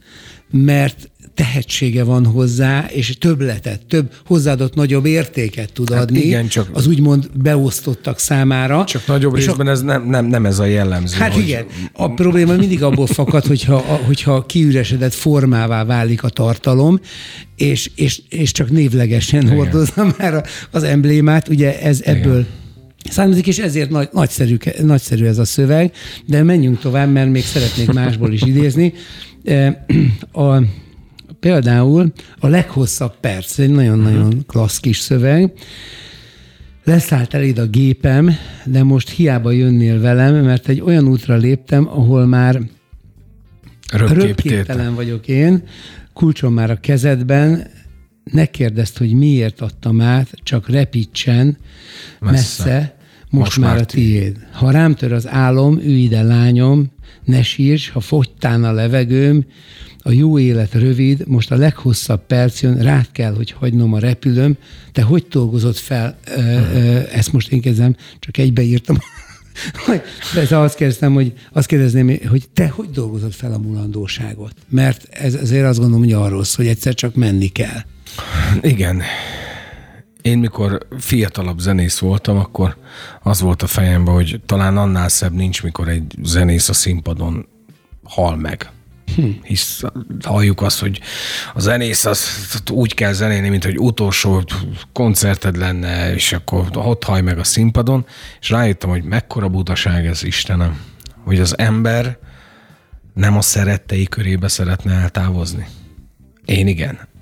mert tehetsége van hozzá, és többletet, több hozzáadott nagyobb értéket tud Hát adni igen, csak- az úgymond beosztottak számára. Csak nagyobb és a- részben ez nem, nem, nem ez a jellemző. Hát hogy- igen, a probléma mindig abból fakad, hogyha, a- hogyha kiüresedett formává válik a tartalom, és, és, és csak névlegesen hordozza <laughs> már a- az emblémát, ugye ez ebből származik, és ezért nagy, nagyszerű, nagyszerű ez a szöveg, de menjünk tovább, mert még szeretnék másból is idézni. <clears throat> A, például a leghosszabb perc, egy nagyon-nagyon klassz kis szöveg, Leszállt eléd a gépem, de most hiába jönnél velem, mert egy olyan útra léptem, ahol már röpképtelen vagyok én, kulcsom már a kezedben, ne kérdezd, hogy miért adtam át, csak repítsen messze, messze. Most, most már a tiéd. Ha rám tör az álom, ülj ide lányom, ne sírs, ha fogytán a levegőm, a jó élet rövid, most a leghosszabb perc jön, rád kell, hogy hagynom a repülőm. Te hogy dolgozott fel, ö, ö, ezt most én kezdem, csak egybeírtam. De <laughs> azt kérdeztem, hogy azt kérdezném, hogy te hogy dolgozott fel a mulandóságot? Mert ez, ezért azt gondolom, hogy arról szól, hogy egyszer csak menni kell. Igen. Én mikor fiatalabb zenész voltam, akkor az volt a fejemben, hogy talán annál szebb nincs, mikor egy zenész a színpadon hal meg. Hm. Hisz halljuk azt, hogy a zenész az úgy kell zenélni, mint hogy utolsó koncerted lenne, és akkor ott haj meg a színpadon, és rájöttem, hogy mekkora butaság ez, Istenem, hogy az ember nem a szerettei körébe szeretne eltávozni. Én igen.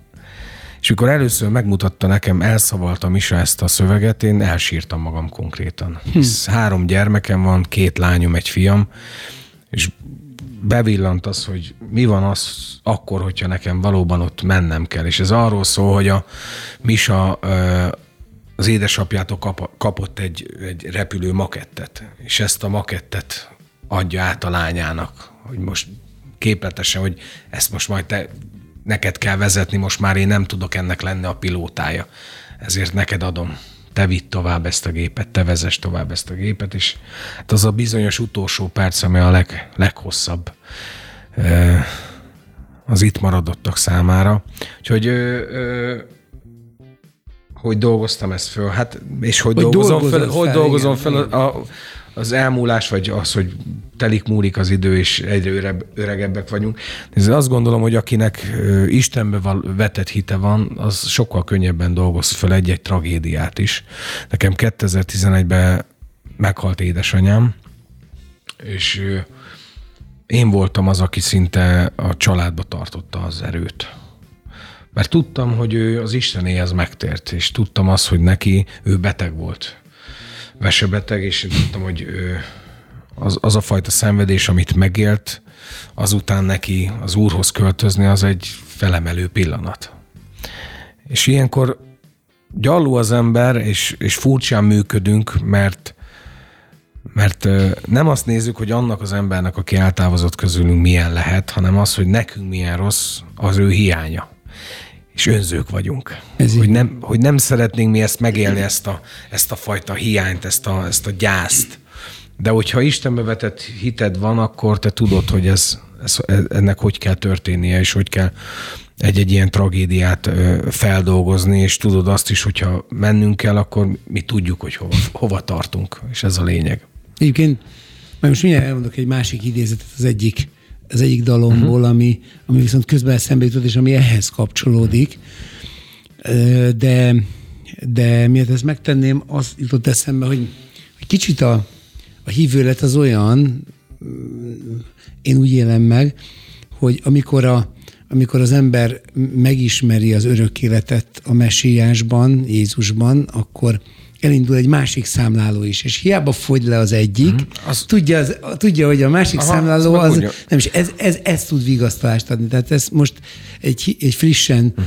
És mikor először megmutatta nekem, elszavalta Misa ezt a szöveget, én elsírtam magam konkrétan. Hm. Hisz három gyermekem van, két lányom, egy fiam, és bevillant az, hogy mi van az akkor, hogyha nekem valóban ott mennem kell. És ez arról szól, hogy a Misa az édesapjától kapott egy, egy repülő makettet, és ezt a makettet adja át a lányának, hogy most képletesen, hogy ezt most majd te neked kell vezetni, most már én nem tudok ennek lenni a pilótája. Ezért neked adom. Te vidd tovább ezt a gépet, te vezess tovább ezt a gépet, és hát az a bizonyos utolsó perc, ami a leg, leghosszabb az itt maradottak számára. Úgyhogy hogy dolgoztam ezt föl, hát, és hogy, hogy dolgozom fel, hogy dolgozom fel a, a, az elmúlás, vagy az, hogy telik múlik az idő, és egyre öreg, öregebbek vagyunk. Ez azt gondolom, hogy akinek Istenbe vetett hite van, az sokkal könnyebben dolgoz fel egy-egy tragédiát is. Nekem 2011-ben meghalt édesanyám, és én voltam az, aki szinte a családba tartotta az erőt. Mert tudtam, hogy ő az Istenéhez megtért, és tudtam azt, hogy neki ő beteg volt vesebeteg, és tudtam, hogy az, az a fajta szenvedés, amit megélt, azután neki az úrhoz költözni, az egy felemelő pillanat. És ilyenkor gyalló az ember, és, és furcsán működünk, mert mert nem azt nézzük, hogy annak az embernek, aki eltávozott közülünk milyen lehet, hanem az, hogy nekünk milyen rossz az ő hiánya és önzők vagyunk. Ez hogy, nem, hogy nem szeretnénk mi ezt megélni, ezt a, ezt a fajta hiányt, ezt a, ezt a gyászt. De hogyha Istenbe vetett hited van, akkor te tudod, hogy ez, ez, ennek hogy kell történnie, és hogy kell egy-egy ilyen tragédiát feldolgozni, és tudod azt is, hogyha mennünk kell, akkor mi tudjuk, hogy hova, hova tartunk, és ez a lényeg. Egyébként, majd most mindjárt elmondok egy másik idézetet az egyik az egyik dalomból, uh-huh. ami, ami viszont közben eszembe jutott, és ami ehhez kapcsolódik. De, de miért ezt megtenném, az jutott eszembe, hogy, hogy kicsit a, a hívőlet az olyan, én úgy élem meg, hogy amikor, a, amikor az ember megismeri az örök életet a messiásban, Jézusban, akkor elindul egy másik számláló is, és hiába fogy le az egyik, mm, az... tudja, az, tudja, hogy a másik Aha, számláló az, nem is, ez, ez, ez tud vigasztalást adni. Tehát ez most egy, egy frissen uh-huh.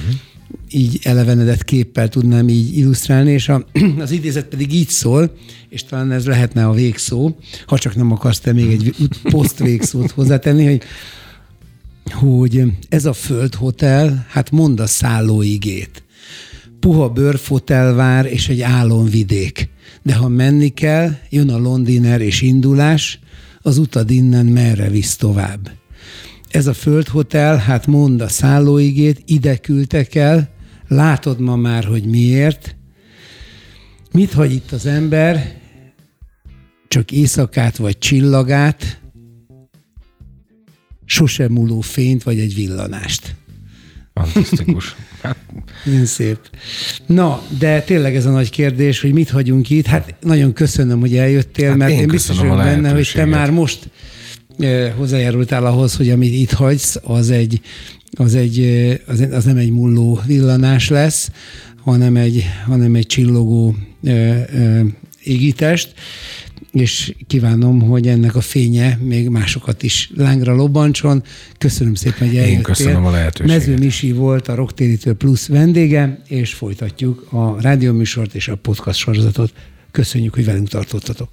így elevenedett képpel tudnám így illusztrálni, és a, <clears throat> az idézet pedig így szól, és talán ez lehetne a végszó, ha csak nem akarsz te még egy poszt végszót hozzátenni, hogy hogy ez a földhotel, hát mond a szállóigét puha bőrfotelvár és egy álomvidék. De ha menni kell, jön a londiner és indulás, az utad innen merre visz tovább. Ez a földhotel, hát mond a szállóigét, ide küldtek el, látod ma már, hogy miért. Mit hagy itt az ember? Csak éjszakát vagy csillagát, sosem múló fényt vagy egy villanást. Fantasztikus. Hát Milyen szép. Na, de tényleg ez a nagy kérdés, hogy mit hagyunk itt. Hát nagyon köszönöm, hogy eljöttél, Hát mert én én biztos vagyok benne, hogy te már most eh, hozzájárultál ahhoz, hogy amit itt hagysz, az egy, az, egy, eh, az, az nem egy mulló villanás lesz, hanem egy, hanem egy csillogó eh, eh, égitest, és kívánom, hogy ennek a fénye még másokat is lángra lobbantson. Köszönöm szépen, hogy eljöttél. köszönöm a lehetőséget. Mező Misi volt a Rocktérítő Plus vendége, és folytatjuk a rádióműsort és a podcast sorozatot. Köszönjük, hogy velünk tartottatok.